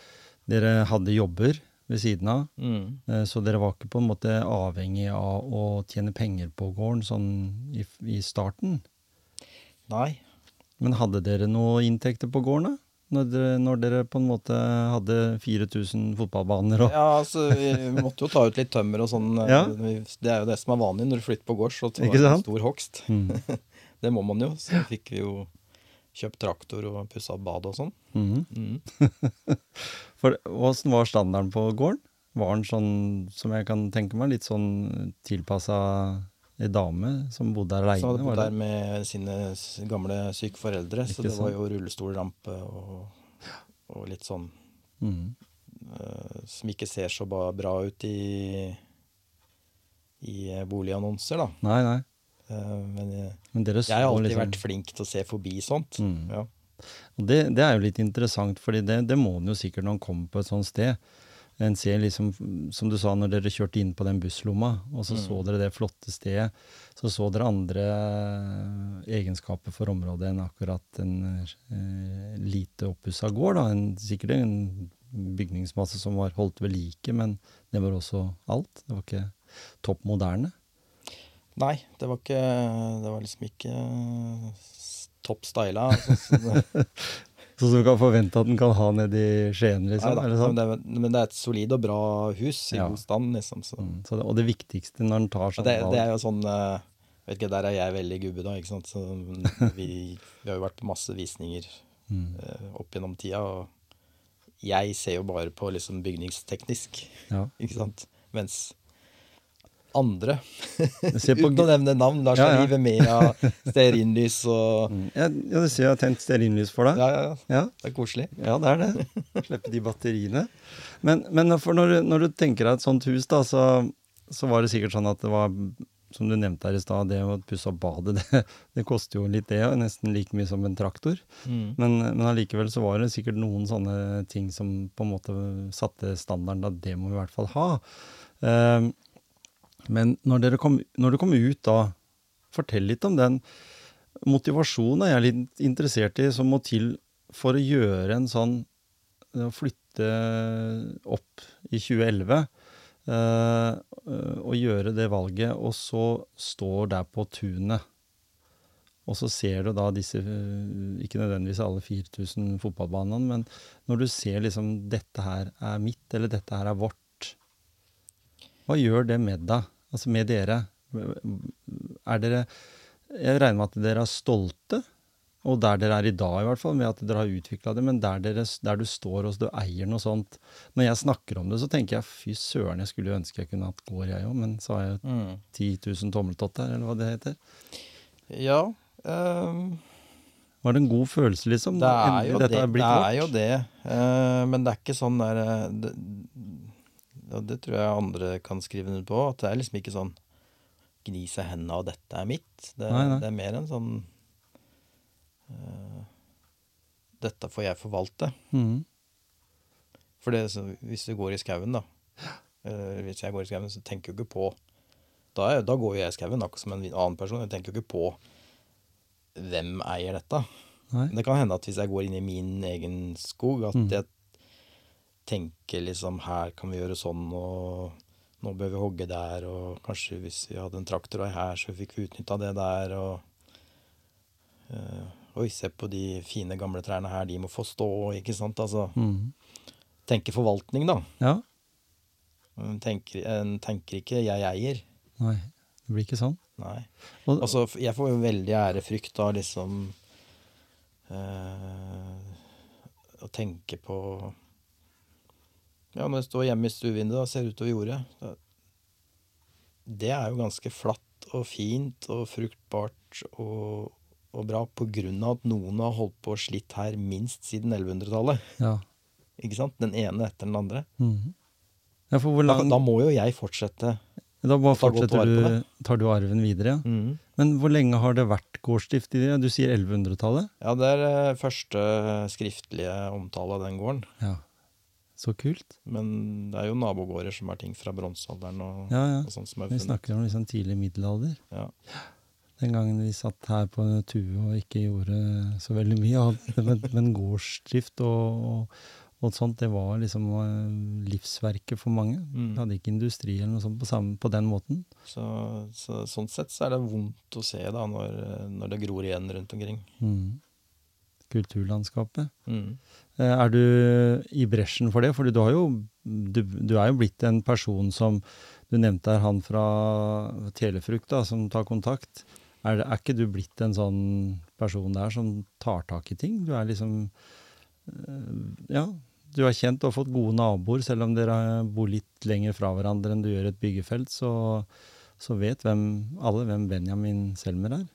Speaker 1: dere hadde jobber ved siden av,
Speaker 2: mm.
Speaker 1: eh, så dere var ikke på en måte avhengig av å tjene penger på gården sånn i, i starten.
Speaker 2: Nei.
Speaker 1: Men hadde dere noe inntekter på gården, da? Når dere, når dere på en måte hadde 4000 fotballbaner og
Speaker 2: Ja, altså, vi måtte jo ta ut litt tømmer og sånn. eh,
Speaker 1: Ja.
Speaker 2: Det er jo det som er vanlig når du flytter på gårds. Og var en stor hogst.
Speaker 1: Mm.
Speaker 2: Det må man jo. Så fikk vi jo kjøpt traktor og pussa bad og sånn.
Speaker 1: Mm.
Speaker 2: Mm.
Speaker 1: For Åssen var standarden på gården? Var den sånn, som jeg kan tenke meg, litt sånn tilpassa ei dame som bodde der
Speaker 2: Som hadde bodd der med sine gamle syke foreldre. Så
Speaker 1: det
Speaker 2: det var jo rullestolrampe og, og litt sånn
Speaker 1: mm.
Speaker 2: uh, som ikke ser så bra ut i, i eh, boligannonser, da.
Speaker 1: Nei, nei.
Speaker 2: Uh, men
Speaker 1: Men
Speaker 2: jeg har alltid
Speaker 1: liksom
Speaker 2: vært flink til å se forbi sånt.
Speaker 1: Mm.
Speaker 2: Ja.
Speaker 1: Og det, det er jo litt interessant, for det, det må en jo sikkert når en kommer på et sånt sted. En ser liksom, som du sa, når dere kjørte inn på den busslomma, og så
Speaker 2: Mm.
Speaker 1: så dere det flotte stedet, så så dere andre eh, egenskaper for området enn akkurat en eh, lite oppussa gård. Da. En, sikkert en bygningsmasse som var holdt ved like, men det var også alt. Det var ikke topp moderne.
Speaker 2: Nei, det var ikke Det var liksom ikke s- topp styla. Altså,
Speaker 1: Sånn som du kan forvente at den kan ha nede i Skien, liksom. Eller sånn.
Speaker 2: men, det, er- men det er et solid og bra hus i
Speaker 1: Ja.
Speaker 2: god stand, liksom. Så.
Speaker 1: Mm, så det, og det viktigste når den tar sånn
Speaker 2: det, det er jo sånn eh, Vet ikke, Der er jeg veldig gubbe, da. ikke sant? Så vi, vi har jo vært på masse visninger
Speaker 1: mm,
Speaker 2: eh, opp gjennom tida, og jeg ser jo bare på liksom bygningsteknisk,
Speaker 1: ja.
Speaker 2: ikke sant. Mens andre, uten å nevne navn, Lars
Speaker 1: Ja, ja.
Speaker 2: av stearinlys og
Speaker 1: Mm, ja, du ser jeg har tent stearinlys for deg.
Speaker 2: Ja, ja, ja. Det er koselig.
Speaker 1: ja det er det. Slippe de batteriene. Men, men for når, når du tenker deg et sånt hus, da, så, så var det sikkert sånn at det var som du nevnte her i stad, det å pusse opp badet, det, det koster jo litt det, nesten like mye som en traktor.
Speaker 2: Mm.
Speaker 1: Men, men allikevel så var det sikkert noen sånne ting som på en måte satte standarden, at det må vi i hvert fall ha. Eh, men når kom, når du kom ut da, fortell litt om den motivasjonen jeg er litt interessert i, som må til for å gjøre en sånn Å flytte opp i 2011 eh, og gjøre det valget, og så står der på tunet. Og så ser du da disse, ikke nødvendigvis alle 4000 fotballbanene, men når du ser liksom dette her er mitt, eller dette her er vårt, hva gjør det med deg, altså med dere? Er dere, jeg regner med at dere er stolte, og der dere er i dag i hvert fall, med at dere har utviklet det, men der, dere, der du står og du eier noe sånt. Når jeg snakker om det, så tenker jeg, fy søren, jeg skulle ønske jeg kunne hatt gård jeg òg, men så har jeg
Speaker 2: Mm.
Speaker 1: 10 000 tommeltotter, eller hva det heter.
Speaker 2: Ja. Um
Speaker 1: Var det en god følelse, liksom?
Speaker 2: Det er jo
Speaker 1: dette
Speaker 2: det.
Speaker 1: er blitt
Speaker 2: det, er jo det. Uh, men det er ikke sånn der eh, det, Og det tror jeg andre kan skrive under på. At det er liksom ikke sånn gni seg hendene og 'dette er mitt'. Det,
Speaker 1: Nei, nei.
Speaker 2: det er mer en sånn uh, 'Dette får jeg forvalte'.
Speaker 1: Mm.
Speaker 2: For det, så, hvis du går i skauen, da eller Hvis jeg går i skauen, så tenker jeg jo ikke på da, er, da går jo jeg i skauen akkurat som en annen person. Jeg tenker jo ikke på hvem eier dette.
Speaker 1: Nei.
Speaker 2: Det kan hende at hvis jeg går inn i min egen skog, at
Speaker 1: Mm.
Speaker 2: jeg tenker liksom her kan vi gjøre sånn, og nå bør vi hogge der, og kanskje hvis vi hadde en traktor her, så fikk vi utnytta det der, og eh, Oi, se på de fine gamle trærne her, de må få stå, ikke sant? Altså
Speaker 1: mm.
Speaker 2: tenke forvaltning, da.
Speaker 1: Ja.
Speaker 2: En tenker, en tenker ikke 'jeg eier'.
Speaker 1: Nei, det blir ikke sånn.
Speaker 2: Nei. Altså, jeg får jo veldig ærefrykt av liksom eh, Å tenke på Ja, når jeg står hjemme i stuevinduet og ser utover jordet Det er jo ganske flatt og fint og fruktbart og, og bra på grunn av at noen har holdt på og slitt her minst siden 1100-tallet.
Speaker 1: ja.
Speaker 2: Ikke sant? Den ene etter den andre.
Speaker 1: Mhm. ja, for hvor
Speaker 2: Da, da må jo jeg fortsette.
Speaker 1: Da bare fortsetter du, tar du arven videre, ja.
Speaker 2: Mhm.
Speaker 1: Men hvor lenge har det vært gårdsdrift i det? Du sier 1100-tallet?
Speaker 2: Ja, det er eh, første skriftlige omtale av den gården.
Speaker 1: Ja. Så kult.
Speaker 2: Men det er jo nabogårder som er ting fra bronsealderen og,
Speaker 1: Ja, ja.
Speaker 2: og sånt som er
Speaker 1: Vi snakker om liksom tidlig middelalder.
Speaker 2: Ja.
Speaker 1: Den gangen vi satt her på tue og ikke gjorde så veldig mye. Men, men gårdsdrift og, og, og sånt, det var liksom eh, livsverket for mange.
Speaker 2: Mm.
Speaker 1: Vi hadde ikke industri eller noe sånt på, samme, på den måten.
Speaker 2: Så, så sånn sett så er det vondt å se da når, når det gror igjen rundt omkring.
Speaker 1: Mm. Kulturlandskapet.
Speaker 2: Mm.
Speaker 1: Eh, Er du i bresjen for det? For du, jo, du, du er jo blitt en person som Du nevnte her han fra Telefrukt da, som tar kontakt. Er, er ikke du blitt en sånn person der som tar tak i ting? Du er liksom eh, Ja, du har kjent og fått gode naboer, selv om dere bor litt lenger fra hverandre enn du gjør et byggefelt, så, så vet hvem, alle hvem Benjamin Selmer er.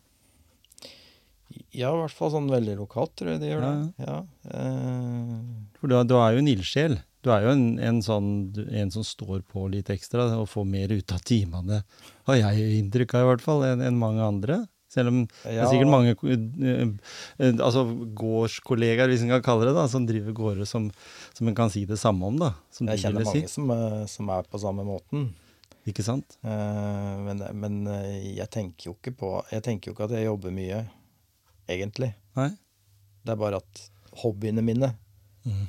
Speaker 2: Ja, i hvert fall sånn veldig lokalt, tror jeg de gjør det. Ja. Eh,
Speaker 1: For du, du er jo en ildsjel. Du er jo en, en, sånn, en som står på litt ekstra og får mer ut av timene, har jeg inntrykk av i hvert fall, enn en mange andre. Selv om det er sikkert mange eh, eh, altså gårdskollegaer, hvis en kan kalle det, da, som driver gårder som, som en kan si det samme om. da, som
Speaker 2: Jeg kjenner mange
Speaker 1: si.
Speaker 2: som, som er på samme måten.
Speaker 1: Ikke sant?
Speaker 2: Men, men jeg tenker jo ikke på Jeg tenker jo ikke at jeg jobber mye, egentlig.
Speaker 1: Nei?
Speaker 2: Det er bare at hobbyene mine
Speaker 1: mm.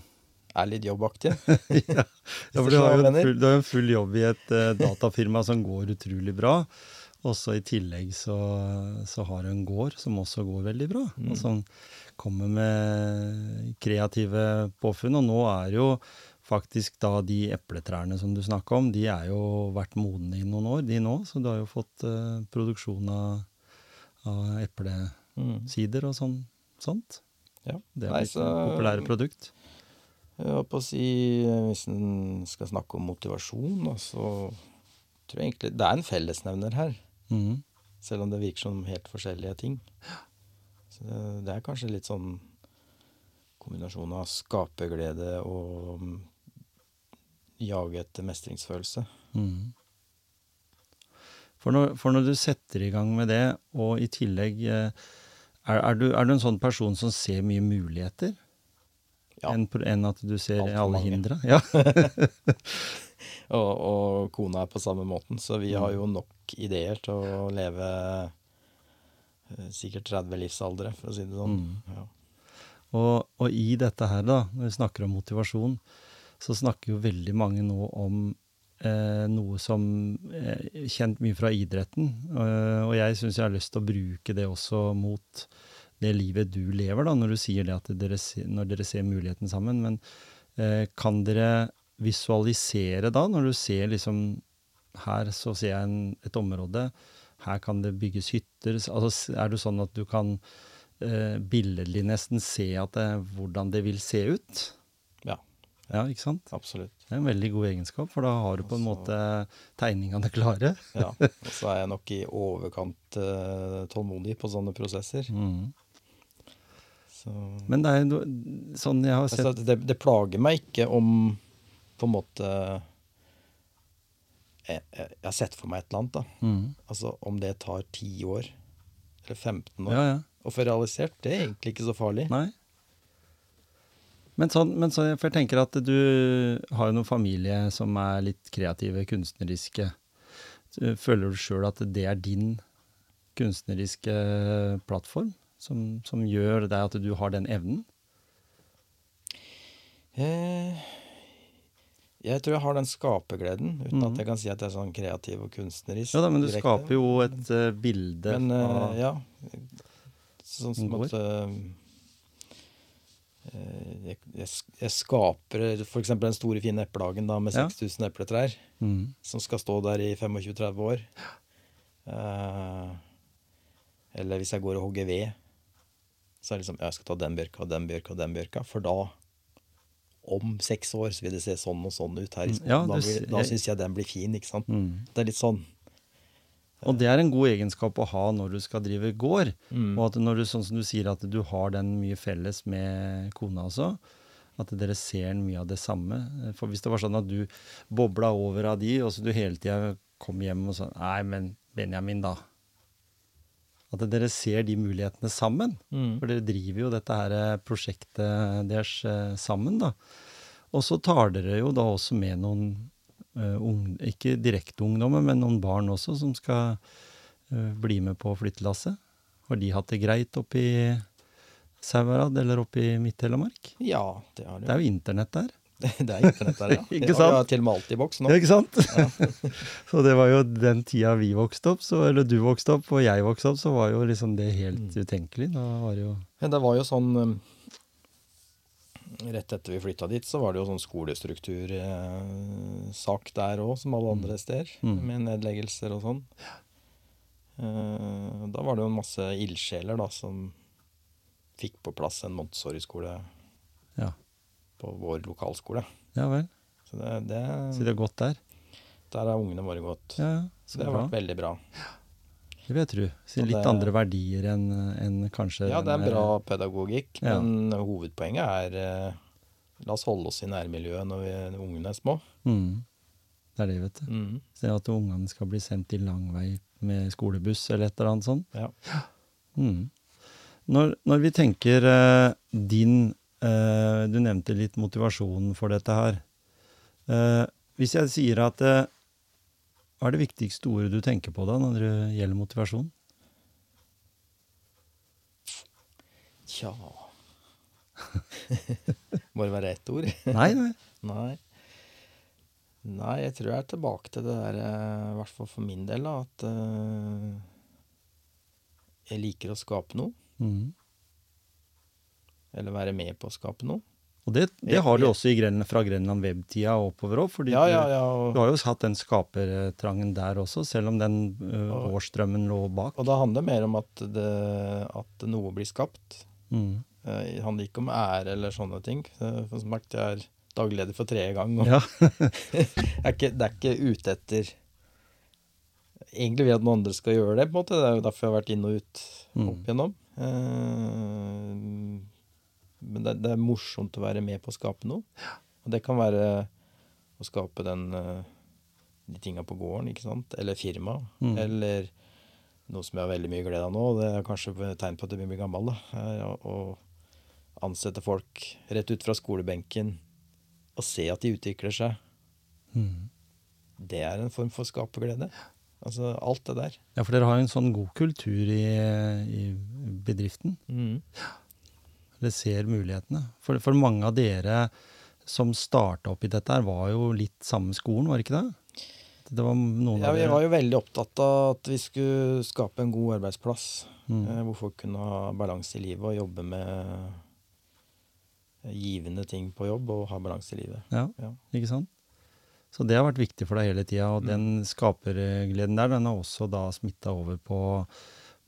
Speaker 2: er litt jobbaktige.
Speaker 1: ja, ja, for
Speaker 2: du
Speaker 1: har jo en full, en full jobb i et uh, datafirma som går utrolig bra. Og så i tillegg så, så har du en gård som også går veldig bra.
Speaker 2: Mm.
Speaker 1: Og som kommer med kreative påfunn. Og nå er jo faktisk da de epletrærne som du snakka om, de er jo vært modne i noen år, de nå. Så du har jo fått uh, produksjon av, av eplesider
Speaker 2: Mm.
Speaker 1: og sånn, sånt.
Speaker 2: Ja.
Speaker 1: Det er
Speaker 2: Nei,
Speaker 1: blitt
Speaker 2: så-
Speaker 1: et populære produkt.
Speaker 2: Jeg holdt på å si, Hvis en skal snakke om motivasjon, da, så tror jeg egentlig det er en fellesnevner her.
Speaker 1: Mm.
Speaker 2: Selv om det virker som helt forskjellige ting. Så det, det er kanskje litt sånn kombinasjon av skaperglede og mm, jage etter mestringsfølelse.
Speaker 1: Mm. For når, for når du setter i gang med det, og i tillegg eh, er, er, du, er du en sånn person som ser mye muligheter?
Speaker 2: Ja.
Speaker 1: Enn en at du ser
Speaker 2: Alt
Speaker 1: alle hindre? Ja.
Speaker 2: Og, og kona er på samme måten, så vi
Speaker 1: Mm.
Speaker 2: har jo nok ideer til å leve eh, sikkert 30 livsaldre, for å si det sånn.
Speaker 1: Mm.
Speaker 2: Ja.
Speaker 1: Og, og i dette her, da, når vi snakker om motivasjon, så snakker jo veldig mange nå om eh, noe som er kjent mye fra idretten. Eh, og jeg syns jeg har lyst til å bruke det også mot det livet du lever, da, når du sier det at dere, når dere ser muligheten sammen. Men eh, kan dere visualisere da, når du ser liksom Her så ser jeg en, et område, her kan det bygges hytter. Altså, er det sånn at du kan eh, billedlig nesten se det, hvordan det vil se ut.
Speaker 2: Ja.
Speaker 1: Ikke sant?
Speaker 2: Absolutt.
Speaker 1: Det er en veldig god egenskap, for da har du på en
Speaker 2: Altså-
Speaker 1: måte tegningene klare.
Speaker 2: Ja. Og så er jeg nok i overkant uh, tålmodig på sånne prosesser.
Speaker 1: Mm.
Speaker 2: Så
Speaker 1: Men det er jo sånn jeg har
Speaker 2: altså,
Speaker 1: sett
Speaker 2: det, det plager meg ikke om på en måte jeg, jeg, jeg har sett for meg et eller annet, da.
Speaker 1: mm.
Speaker 2: Altså om det tar 10 år, eller 15 år,
Speaker 1: Ja, ja.
Speaker 2: å få realisert, det er egentlig ikke så farlig.
Speaker 1: Nei. Men sånn, men så, for jeg tenker at du har jo noen familie som er litt kreative, kunstneriske. Føler du sjøl at det er din kunstneriske plattform som, som gjør deg at du har den evnen?
Speaker 2: Eh, jeg tror jeg har den skapergleden, uten
Speaker 1: mm.
Speaker 2: at jeg kan si at jeg er sånn kreativ og kunstnerisk.
Speaker 1: Ja da, men du
Speaker 2: direkte.
Speaker 1: skaper jo et uh, bilde
Speaker 2: Men uh,
Speaker 1: av
Speaker 2: ja. Sånn som at eh, jeg, jeg, jeg skaper f.eks. den store, fine eplehagen da, med
Speaker 1: Ja.
Speaker 2: 6000 epletrær,
Speaker 1: mm.
Speaker 2: som skal stå der i 25-30 år. Uh, eller hvis jeg går og hogger ved, så er det liksom Jeg skal ta den bjørka og den bjørka og den bjørka, for da om seks år så vil det se sånn og sånn ut her i skogen.
Speaker 1: Ja,
Speaker 2: da
Speaker 1: du
Speaker 2: blir, da syns jeg den blir fin, ikke sant.
Speaker 1: Mm.
Speaker 2: Det er litt sånn.
Speaker 1: Og det er en god egenskap å ha når du skal drive gård.
Speaker 2: Mm.
Speaker 1: Og at når du, sånn som du sier, at du har den mye felles med kona også. At dere ser mye av det samme. For hvis det var sånn at du bobla over av de, og så du hele tida kom hjem og sa Nei, men Benjamin, da. At dere ser de mulighetene sammen.
Speaker 2: Mm.
Speaker 1: For dere driver jo dette her eh, prosjektet deres eh, sammen, da. Og så tar dere jo da også med noen ung, ikke direkte ungdommer, men noen barn også, som skal eh, bli med på flyttelasset. Har de hatt det greit oppe i Sauherad eller oppe i Midt-Telemark?
Speaker 2: Ja, det har de.
Speaker 1: Det er jo internett der.
Speaker 2: Det er internett der, ja.
Speaker 1: Ikke sant?
Speaker 2: Ja, til og med alt i boks nå.
Speaker 1: Ja, ikke sant? så det var jo den tida vi vokste opp, så, eller du vokste opp og jeg vokste opp, så var jo liksom det helt utenkelig. Da var det jo
Speaker 2: ja, det var jo sånn um, Rett etter vi flytta dit, så var det jo sånn skolestruktursak der òg, som alle andre steder.
Speaker 1: Mm.
Speaker 2: Med nedleggelser og sånn. Eh, Da var det jo en masse ildsjeler da, som fikk på plass en Montessori-skole
Speaker 1: Ja,
Speaker 2: på vår lokalskole.
Speaker 1: ja vel.
Speaker 2: Så det, det,
Speaker 1: Så det er godt der.
Speaker 2: der har ungene våre gått.
Speaker 1: Ja, ja.
Speaker 2: Så det har vært veldig bra.
Speaker 1: Det vil jeg tro. Så litt andre verdier enn en kanskje
Speaker 2: Ja, det er
Speaker 1: en
Speaker 2: bra pedagogikk,
Speaker 1: Ja.
Speaker 2: men hovedpoenget er eh, La oss holde oss i nærmiljøet når vi, ungene er små.
Speaker 1: Mm. Det er det, vet du.
Speaker 2: Mm.
Speaker 1: Så at ungene skal bli sendt i lang vei med skolebuss eller et eller annet sånt.
Speaker 2: Ja.
Speaker 1: Mm. Når, når vi tenker eh, din eh, Du nevnte litt motivasjonen for dette her. Eh, hvis jeg sier at Hva er det viktigste ordet du tenker på da når det gjelder motivasjon?
Speaker 2: Tja Må det være ett ord?
Speaker 1: Nei, nei.
Speaker 2: Nei. Nei, jeg tror jeg er tilbake til det der, eh, i hvert fall for min del, da, at uh, jeg liker å skape noe.
Speaker 1: Mm.
Speaker 2: Eller være med på å skape noe.
Speaker 1: Og det, det har du også i Gren, fra Grenland web-tida og oppover òg, fordi
Speaker 2: Ja, ja, ja.
Speaker 1: du har jo hatt den skapertrangen der også, selv om den uh,
Speaker 2: Og-
Speaker 1: årsstrømmen lå bak.
Speaker 2: og det handler mer om at, det, at noe blir skapt.
Speaker 1: Mm.
Speaker 2: Eh, Det handler ikke om ære eller sånne ting. Eh, For som sagt, jeg er dagleder for tredje gang. Og
Speaker 1: Ja.
Speaker 2: er ikke, det er ikke ute etter Egentlig vil jeg at noen andre skal gjøre det. på en måte. Det er jo derfor jeg har vært inn og ut
Speaker 1: Mm.
Speaker 2: opp igjennom. Eh, Men det, det er morsomt å være med på å skape noe. Og det kan være å skape den, eh, de tinga på gården, ikke sant. Eller firma.
Speaker 1: Mm.
Speaker 2: Eller noe som jeg har veldig mye glede av nå, og det er kanskje et tegn på at jeg blir gammel, da. er å- Å ansette folk rett ut fra skolebenken og se at de utvikler seg.
Speaker 1: Mm.
Speaker 2: Det er en form for skaperglede. Altså alt det der.
Speaker 1: ja, for dere har jo en sånn god kultur i, i bedriften.
Speaker 2: Mm.
Speaker 1: Dere ser mulighetene. For, for mange av dere som starta opp i dette, her var jo litt samme skolen, var det ikke det? Det var
Speaker 2: Ja, vi var jo veldig opptatt av at vi skulle skape en god arbeidsplass.
Speaker 1: Mm.
Speaker 2: eh, Hvor folk kunne ha balanse i livet og jobbe med givende ting på jobb og ha balanse i livet.
Speaker 1: Ja,
Speaker 2: Ja.
Speaker 1: ikke sant? Så det har vært viktig for deg hele tida, og
Speaker 2: Mm.
Speaker 1: den skapergleden der, den har også da smitta over på,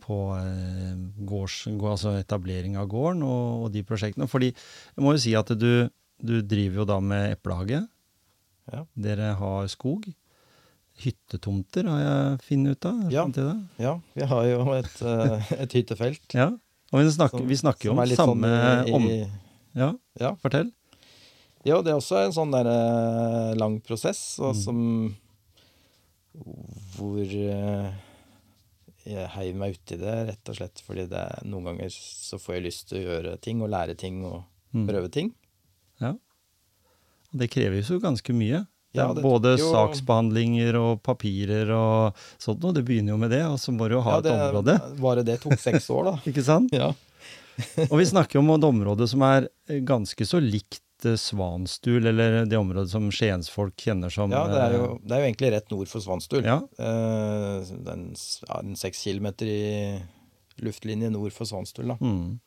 Speaker 1: på eh, gårds, altså etablering av gården og, og de prosjektene. Fordi jeg må jo si at du, du driver jo da med eplehage.
Speaker 2: Ja.
Speaker 1: Dere har skog. Hyttetomter har jeg funnet ut av.
Speaker 2: Ja. Ja, vi har jo et, eh, et hyttefelt.
Speaker 1: ja. Og vi snakker,
Speaker 2: som-
Speaker 1: vi snakker jo om samme
Speaker 2: sånn i-
Speaker 1: om... Ja,
Speaker 2: Ja.
Speaker 1: fortell.
Speaker 2: Ja, det er også en sånn der eh, lang prosess, og
Speaker 1: Mm.
Speaker 2: som Hvor eh, jeg heiv meg uti det, rett og slett fordi det noen ganger så får jeg lyst til å gjøre ting og lære ting og
Speaker 1: Mm.
Speaker 2: prøve ting.
Speaker 1: Ja. Og det krever jo ganske mye.
Speaker 2: Ja, det
Speaker 1: Både
Speaker 2: jo-
Speaker 1: saksbehandlinger og papirer og sånt noe. Det begynner jo med det, og så må du jo ha
Speaker 2: Ja, det,
Speaker 1: et område.
Speaker 2: Bare det tok seks år, da.
Speaker 1: Ikke sant?
Speaker 2: Ja.
Speaker 1: Og vi snakker jo om et område som er eh, ganske så likt Svanstul, eller det området som skiensfolk kjenner som
Speaker 2: ja, det er, jo,
Speaker 1: eh,
Speaker 2: det er jo egentlig rett nord for Svanstul.
Speaker 1: Ja.
Speaker 2: Eh, det er en, ja, en seks kilometer i luftlinje nord for Svanstul, da.
Speaker 1: Mm.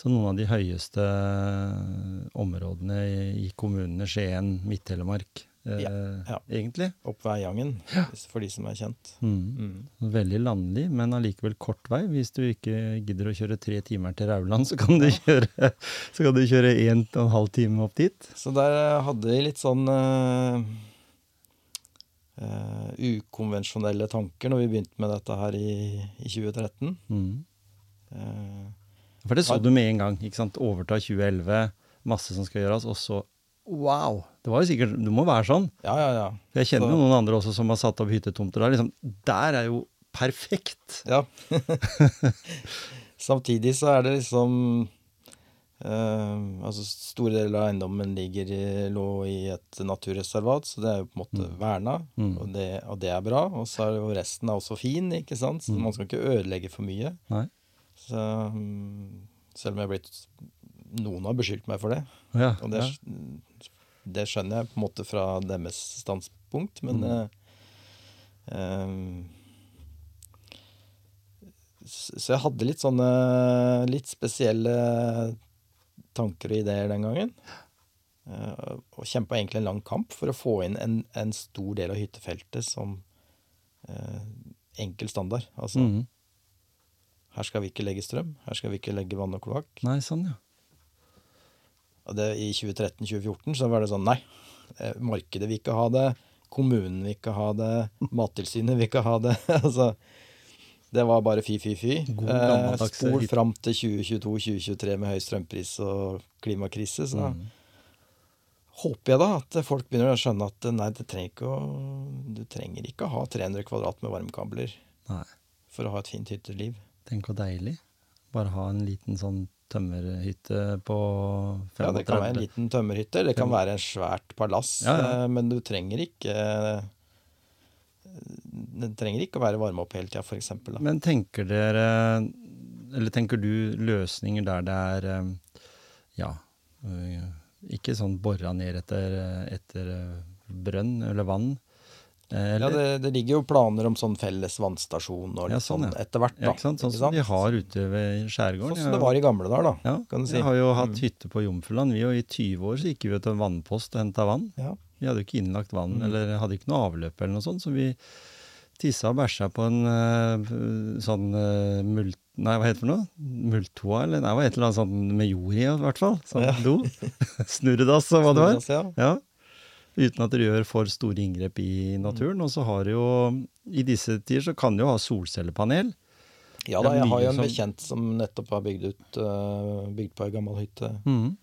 Speaker 1: Så noen av de høyeste eh, områdene i, i kommunene Skien, Midt-Telemark, eh,
Speaker 2: ja.
Speaker 1: egentlig.
Speaker 2: Opp Veiangen, ja. for de som er kjent.
Speaker 1: Mm.
Speaker 2: Mm.
Speaker 1: Veldig landlig, men allikevel kort vei. Hvis du ikke gidder å kjøre tre timer til Rauland, så kan du kjøre, så kan du kjøre en og en halv time opp dit.
Speaker 2: Så der hadde vi litt sånn uh, uh, ukonvensjonelle tanker når vi begynte med dette her i, i 2013.
Speaker 1: Mm.
Speaker 2: Uh,
Speaker 1: For det så du med en gang. ikke sant? Overta 2011, masse som skal gjøres, og så Wow! Det var jo sikkert, Du må være sånn.
Speaker 2: ja, ja, ja.
Speaker 1: For jeg kjenner jo noen andre også som har satt opp hyttetomter. Der, liksom, der er jo perfekt!
Speaker 2: ja. Samtidig så er det liksom eh, Altså store deler av eiendommen ligger i, lå i et naturreservat, så det er jo på en måte
Speaker 1: Mm.
Speaker 2: verna,
Speaker 1: Mm.
Speaker 2: og, det, og det er bra. Og så er jo resten er også fin, ikke sant? Så
Speaker 1: Mm.
Speaker 2: man skal ikke ødelegge for mye. Så, mm, selv om jeg har blitt Noen har beskyldt meg for det.
Speaker 1: Ja,
Speaker 2: Og det,
Speaker 1: ja.
Speaker 2: det skjønner jeg på en måte fra deres standpunkt, men
Speaker 1: Mm.
Speaker 2: eh, ehm, Så jeg hadde litt sånne litt spesielle tanker og ideer den gangen. Eh, og kjempa egentlig en lang kamp for å få inn en, en stor del av hyttefeltet som eh, enkel standard. Altså,
Speaker 1: Mm.
Speaker 2: her skal vi ikke legge strøm, her skal vi ikke legge vann og kloakk.
Speaker 1: Nei, sånn, ja.
Speaker 2: Og det, I 2013-2014 så var det sånn nei, eh, markedet vil ikke ha det, kommunen vil ikke ha det, Mattilsynet vil ikke ha det. altså, det var bare fy, fy, fy. Eh, spol fram til 2022-2023 med høy strømpris og klimakrise. Så
Speaker 1: Mm.
Speaker 2: håper jeg da at folk begynner å skjønne at eh, nei, det trenger å, du trenger ikke å ha 300 kvadrat med varmekabler
Speaker 1: Nei.
Speaker 2: for å ha et fint hytteliv.
Speaker 1: Tenk hvor deilig. Bare ha en liten sånn tømmerhytte på 35
Speaker 2: Ja, det kan være en liten tømmerhytte, eller det kan være en svært palass.
Speaker 1: Ja, ja.
Speaker 2: eh, Men du trenger ikke Det trenger ikke å være varme opp hele tida, f.eks.
Speaker 1: Men tenker dere Eller tenker du løsninger der det er eh, Ja, ikke sånn bora ned etter, etter brønn eller vann? Eh,
Speaker 2: Ja, det, det ligger jo planer om sånn felles vannstasjon og litt
Speaker 1: ja,
Speaker 2: sånn,
Speaker 1: ja.
Speaker 2: etter hvert. da.
Speaker 1: ja, ikke sant? Sånn som de har ute ved skjærgården.
Speaker 2: Sånn som det var i gamle dager, da.
Speaker 1: ja,
Speaker 2: kan du si.
Speaker 1: Vi har jo hatt
Speaker 2: Mm.
Speaker 1: hytte på Jomfruland. Vi, jo I 20 år så gikk vi til en vannpost og henta vann.
Speaker 2: Ja.
Speaker 1: Vi hadde jo ikke innlagt vann,
Speaker 2: Mm.
Speaker 1: eller hadde ikke noe avløp eller noe sånt, så vi tissa og bæsja på en eh, sånn uh, mult... Nei, hva heter det for noe? Multoa, eller nei, hva heter det sånn med jord i, i hvert fall. Sånn do. Snurredass og hva det var.
Speaker 2: Ja.
Speaker 1: Uten at dere gjør for store inngrep i naturen. Og så har du jo, i disse tider, så kan du jo ha solcellepanel.
Speaker 2: ja da, jeg har jo en bekjent som nettopp har bygd ut eh, Bygd på ei gammel hytte.
Speaker 1: Mm.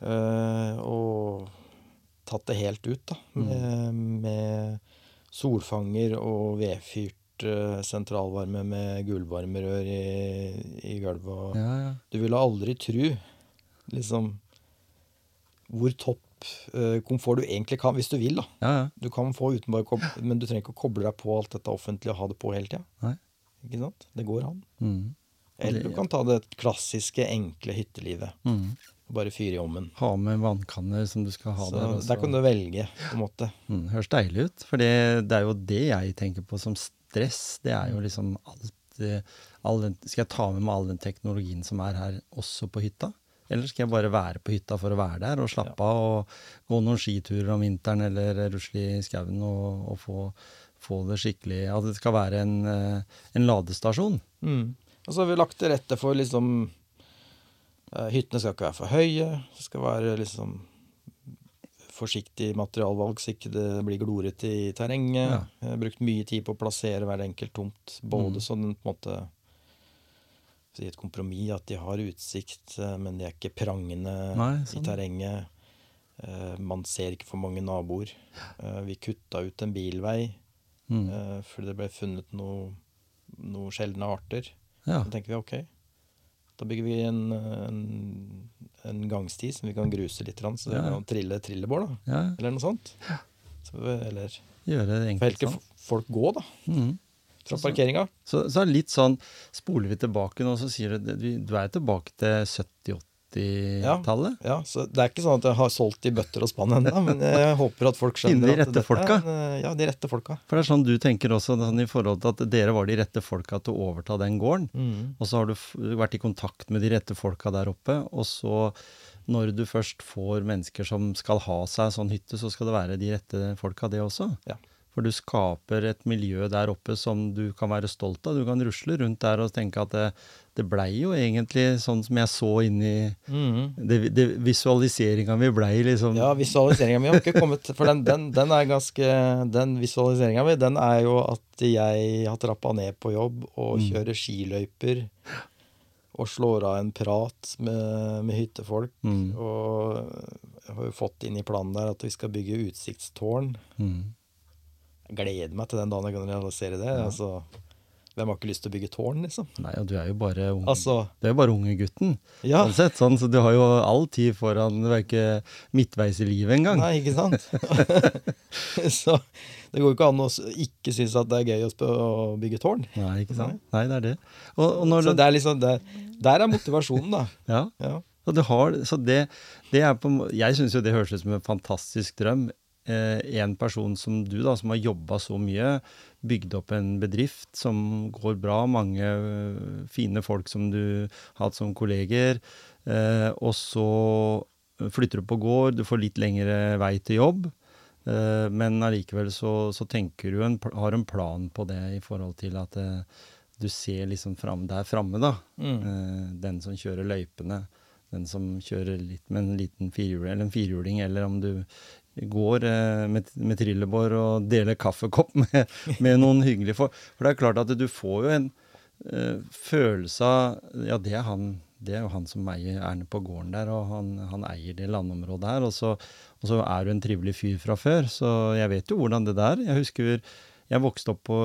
Speaker 2: eh, og tatt det helt ut, da. Med, med solfanger og vedfyrt eh, sentralvarme med gulvvarmerør i, i gulvet.
Speaker 1: Ja, ja.
Speaker 2: Du ville aldri tru liksom hvor topp eh, komfort du egentlig kan, hvis du vil. da.
Speaker 1: ja, ja.
Speaker 2: Du kan få koble, men du trenger ikke å koble deg på alt dette offentlige og ha det på hele tida. Ikke sant? Det går an.
Speaker 1: Mm.
Speaker 2: Eller du kan ta det klassiske, enkle hyttelivet.
Speaker 1: Mm.
Speaker 2: Bare fyre i ovnen.
Speaker 1: Ha med vannkanner som du skal ha
Speaker 2: Så
Speaker 1: der. Også.
Speaker 2: der kan du velge, på en måte.
Speaker 1: Mm, høres deilig ut. For det, det er jo det jeg tenker på som stress. Det er jo liksom alt eh, all den, Skal jeg ta med meg all den teknologien som er her, også på hytta? Eller skal jeg bare være på hytta for å være der og slappe av og gå noen skiturer om vinteren eller rusle i skauen og, og få, få det skikkelig At det skal være en, eh, en ladestasjon.
Speaker 2: Mm. Og så har vi lagt til rette for liksom eh, Hyttene skal ikke være for høye. Det skal være liksom forsiktig materialvalg så ikke det blir glorete i terrenget.
Speaker 1: Ja.
Speaker 2: Brukt mye tid på å plassere hver enkelt tomt. Både
Speaker 1: Mm.
Speaker 2: sånn på en måte så I et kompromiss at de har utsikt, eh, men de er ikke prangende
Speaker 1: Nei,
Speaker 2: i
Speaker 1: sånn.
Speaker 2: terrenget. Eh, Man ser ikke for mange naboer. Eh, Vi kutta ut en bilvei
Speaker 1: Mm.
Speaker 2: fordi det ble funnet noe, noe sjeldne arter.
Speaker 1: Ja.
Speaker 2: Så tenker vi ok, da bygger vi en, en, en gangsti som vi kan gruse litt, så det
Speaker 1: Ja.
Speaker 2: kan trille trillebår, da.
Speaker 1: ja.
Speaker 2: Eller noe sånt. Så, eller
Speaker 1: Gjøre det enkelt, for
Speaker 2: helt ikke
Speaker 1: sånn.
Speaker 2: folk gå, da.
Speaker 1: Mm.
Speaker 2: Fra parkeringa.
Speaker 1: Så, så er det litt sånn Spoler vi tilbake nå, så sier du du, er tilbake til 70-80-tallet.
Speaker 2: Ja, så Det er ikke sånn at jeg har solgt i bøtter og spann ennå, men jeg håper at folk
Speaker 1: skjønner
Speaker 2: skjønner
Speaker 1: de rette
Speaker 2: er
Speaker 1: folka.
Speaker 2: eh, Ja, de rette folka.
Speaker 1: For det er sånn du tenker også, sånn i forhold til at dere var de rette folka til å overta den gården.
Speaker 2: Mm.
Speaker 1: Og så har du vært i kontakt med de rette folka der oppe. Og så, når du først får mennesker som skal ha seg sånn hytte, så skal det være de rette folka, det også.
Speaker 2: Ja.
Speaker 1: For du skaper et miljø der oppe som du kan være stolt av. Du kan rusle rundt der og tenke at det, det blei jo egentlig sånn som jeg så inn i
Speaker 2: Mm.
Speaker 1: det, det Visualiseringa mi blei liksom
Speaker 2: Ja, visualiseringa mi har ikke kommet For den, den, den er ganske Den visualiseringa mi, den er jo at jeg har trappa ned på jobb og
Speaker 1: Mm.
Speaker 2: kjører skiløyper. Og slår av en prat med, med hyttefolk.
Speaker 1: Mm.
Speaker 2: Og jeg har jo fått inn i planen der at vi skal bygge utsiktstårn.
Speaker 1: Mm.
Speaker 2: Jeg gleder meg til den dagen jeg kan realisere det. Altså, hvem har ikke lyst til å bygge tårn, liksom?
Speaker 1: Nei, og du er jo bare unge,
Speaker 2: Altså,
Speaker 1: du er jo bare unge gutten.
Speaker 2: ja.
Speaker 1: Sånn sett, sånn, så du har jo all tid foran Du er ikke midtveis i livet engang.
Speaker 2: Nei, ikke sant? så det går jo ikke an å ikke synes at det er gøy å, bygge tårn.
Speaker 1: Nei, ikke sant? Nei, det er det. Og, og når
Speaker 2: Så det er liksom det, Der er motivasjonen, da.
Speaker 1: ja,
Speaker 2: Ja.
Speaker 1: og du har, så det, det er på Jeg syns jo det høres ut som en fantastisk drøm. Eh, en person som du, da, som har jobba så mye, bygd opp en bedrift som går bra, mange øh, fine folk som du har hatt som kolleger, eh, og så flytter du på gård, du får litt lengre vei til jobb. Eh, Men allikevel så, så tenker du en, har en plan på det i forhold til at eh, du ser liksom fram der framme, da.
Speaker 2: Mm.
Speaker 1: Eh, Den som kjører løypene. Den som kjører litt med en liten firehjuling, eller en firhjuling, eller om du går eh, med, med trillebår og deler kaffekopp med, med noen hyggelige folk. For det er klart at du får jo en eh, følelse av Ja, det er han. Det er jo han som eier Erne på gården der, og han, han eier det landområdet her. Og så, og så er du en trivelig fyr fra før, så jeg vet jo hvordan det der. Jeg husker Jeg vokste opp på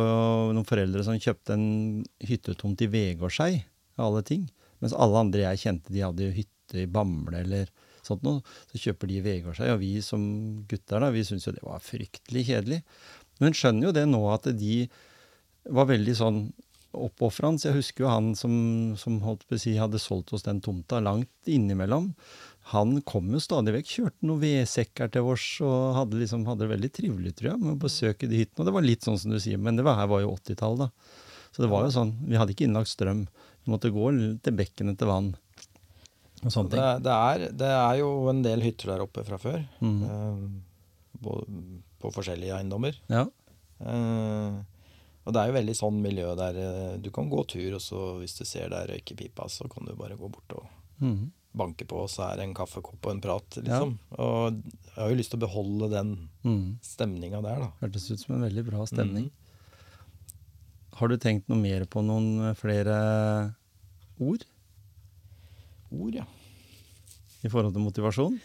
Speaker 1: noen foreldre som kjøpte en hyttetomt i Vegårshei, av alle ting. Mens alle andre jeg kjente, de hadde jo hytte i Bamble eller sånt noe. Så kjøper de Vegard seg, og vi som gutter da, vi syns jo det var fryktelig kjedelig. Men skjønner jo det nå at de var veldig sånn oppofrende. Så jeg husker jo han som, som holdt på å si hadde solgt oss den tomta langt innimellom. Han kom jo stadig vekk, kjørte noen vedsekker til oss og hadde, liksom, hadde det veldig trivelig, tror jeg, med å besøke de hyttene. Og det var litt sånn som du sier, men det var, her var jo 80-tallet, da. Så det var jo sånn, vi hadde ikke innlagt strøm. Vi måtte gå til bekken etter vann.
Speaker 2: Det, det, er, det er jo en del hytter der oppe fra før.
Speaker 1: Mm.
Speaker 2: eh, på, på forskjellige eiendommer.
Speaker 1: Ja.
Speaker 2: Eh, og det er jo veldig sånn miljø der eh, du kan gå tur, og så hvis du ser der røykepipa, så kan du bare gå bort og
Speaker 1: mm.
Speaker 2: banke på, og så er det en kaffekopp og en prat, liksom. Og jeg har jo lyst til å beholde den
Speaker 1: mm.
Speaker 2: stemninga der, da.
Speaker 1: Hørtes ut som en veldig bra stemning.
Speaker 2: Mm.
Speaker 1: Har du tenkt noe mer på noen eh, flere ord
Speaker 2: Ord, ja.
Speaker 1: i forhold til motivasjon?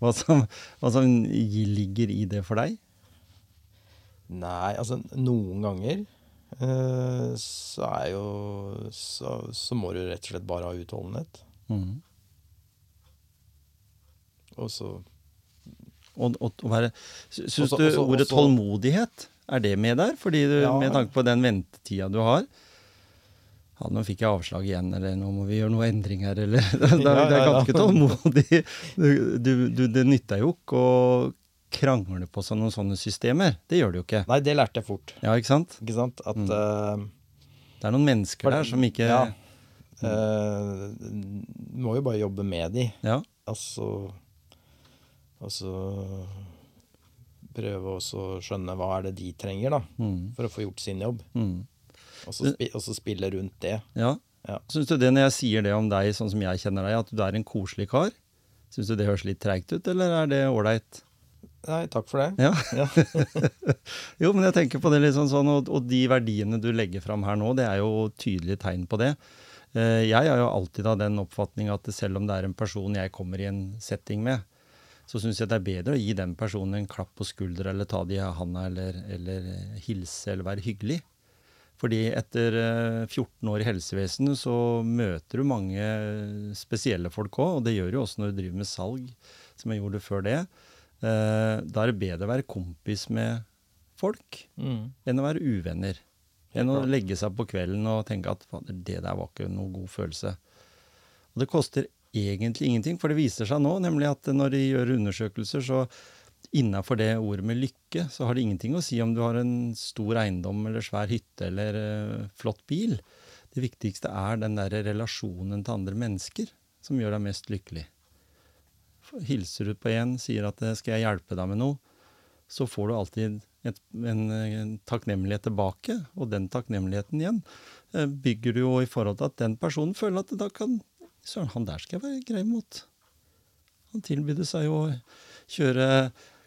Speaker 1: Hva som, hva som ligger i det for deg?
Speaker 2: Nei, altså noen ganger eh, så er jo så, så må du rett og slett bare ha utholdenhet.
Speaker 1: Mm.
Speaker 2: Og så
Speaker 1: Og, og, og være, Syns du ordet tålmodighet, er det med der? Fordi du,
Speaker 2: Ja.
Speaker 1: Med tanke på den ventetida du har. Ja, nå fikk jeg avslag igjen, eller nå må vi gjøre noen endringer, eller Det
Speaker 2: Ja,
Speaker 1: det er ganske tålmodig. Du, du, det nytter jo ikke å krangle på seg noen sånne systemer. Det gjør det jo ikke.
Speaker 2: Nei, det lærte jeg fort.
Speaker 1: Ja, ikke sant?
Speaker 2: Ikke sant? At
Speaker 1: Mm.
Speaker 2: uh,
Speaker 1: Det er noen mennesker
Speaker 2: For-
Speaker 1: der som ikke
Speaker 2: ja. Du må jo bare jobbe med de.
Speaker 1: Ja.
Speaker 2: Altså Altså prøve å skjønne hva er det de trenger, da.
Speaker 1: Mm,
Speaker 2: For å få gjort sin jobb.
Speaker 1: mm.
Speaker 2: Og så spi og så spille rundt det.
Speaker 1: ja.
Speaker 2: Ja.
Speaker 1: Syns du det når jeg sier det om deg, sånn som jeg kjenner deg, at du er en koselig kar? Syns du det høres litt treigt ut, eller er det ålreit?
Speaker 2: Nei, takk for det.
Speaker 1: Ja.
Speaker 2: Ja.
Speaker 1: jo, men jeg tenker på det litt sånn, sånn og, og de verdiene du legger fram her nå, det er jo tydelige tegn på det. Eh, Jeg er jo alltid av den oppfatning at selv om det er en person jeg kommer i en setting med, så syns jeg det er bedre å gi den personen en klapp på skuldra eller ta de i handa eller, eller hilse eller være hyggelig. Fordi etter eh, 14 år i helsevesenet så møter du mange spesielle folk òg, og det gjør du også når du driver med salg, som jeg gjorde før det. Eh, Da er det bedre å være kompis med folk
Speaker 2: Mm.
Speaker 1: enn å være uvenner. Enn å legge seg på kvelden og tenke at det der var ikke noe god følelse. Og det koster egentlig ingenting, for det viser seg nå nemlig at når de gjør undersøkelser, så innafor det ordet med lykke, så har det ingenting å si om du har en stor eiendom eller svær hytte eller uh, flott bil. Det viktigste er den der relasjonen til andre mennesker som gjør deg mest lykkelig. Hilser du på en, sier at eh, 'skal jeg hjelpe deg med noe', så får du alltid et, en, en takknemlighet tilbake. Og den takknemligheten igjen eh, bygger du jo i forhold til at den personen føler at da kan Søren, han der skal jeg være grei mot. Han tilbydde seg jo å kjøre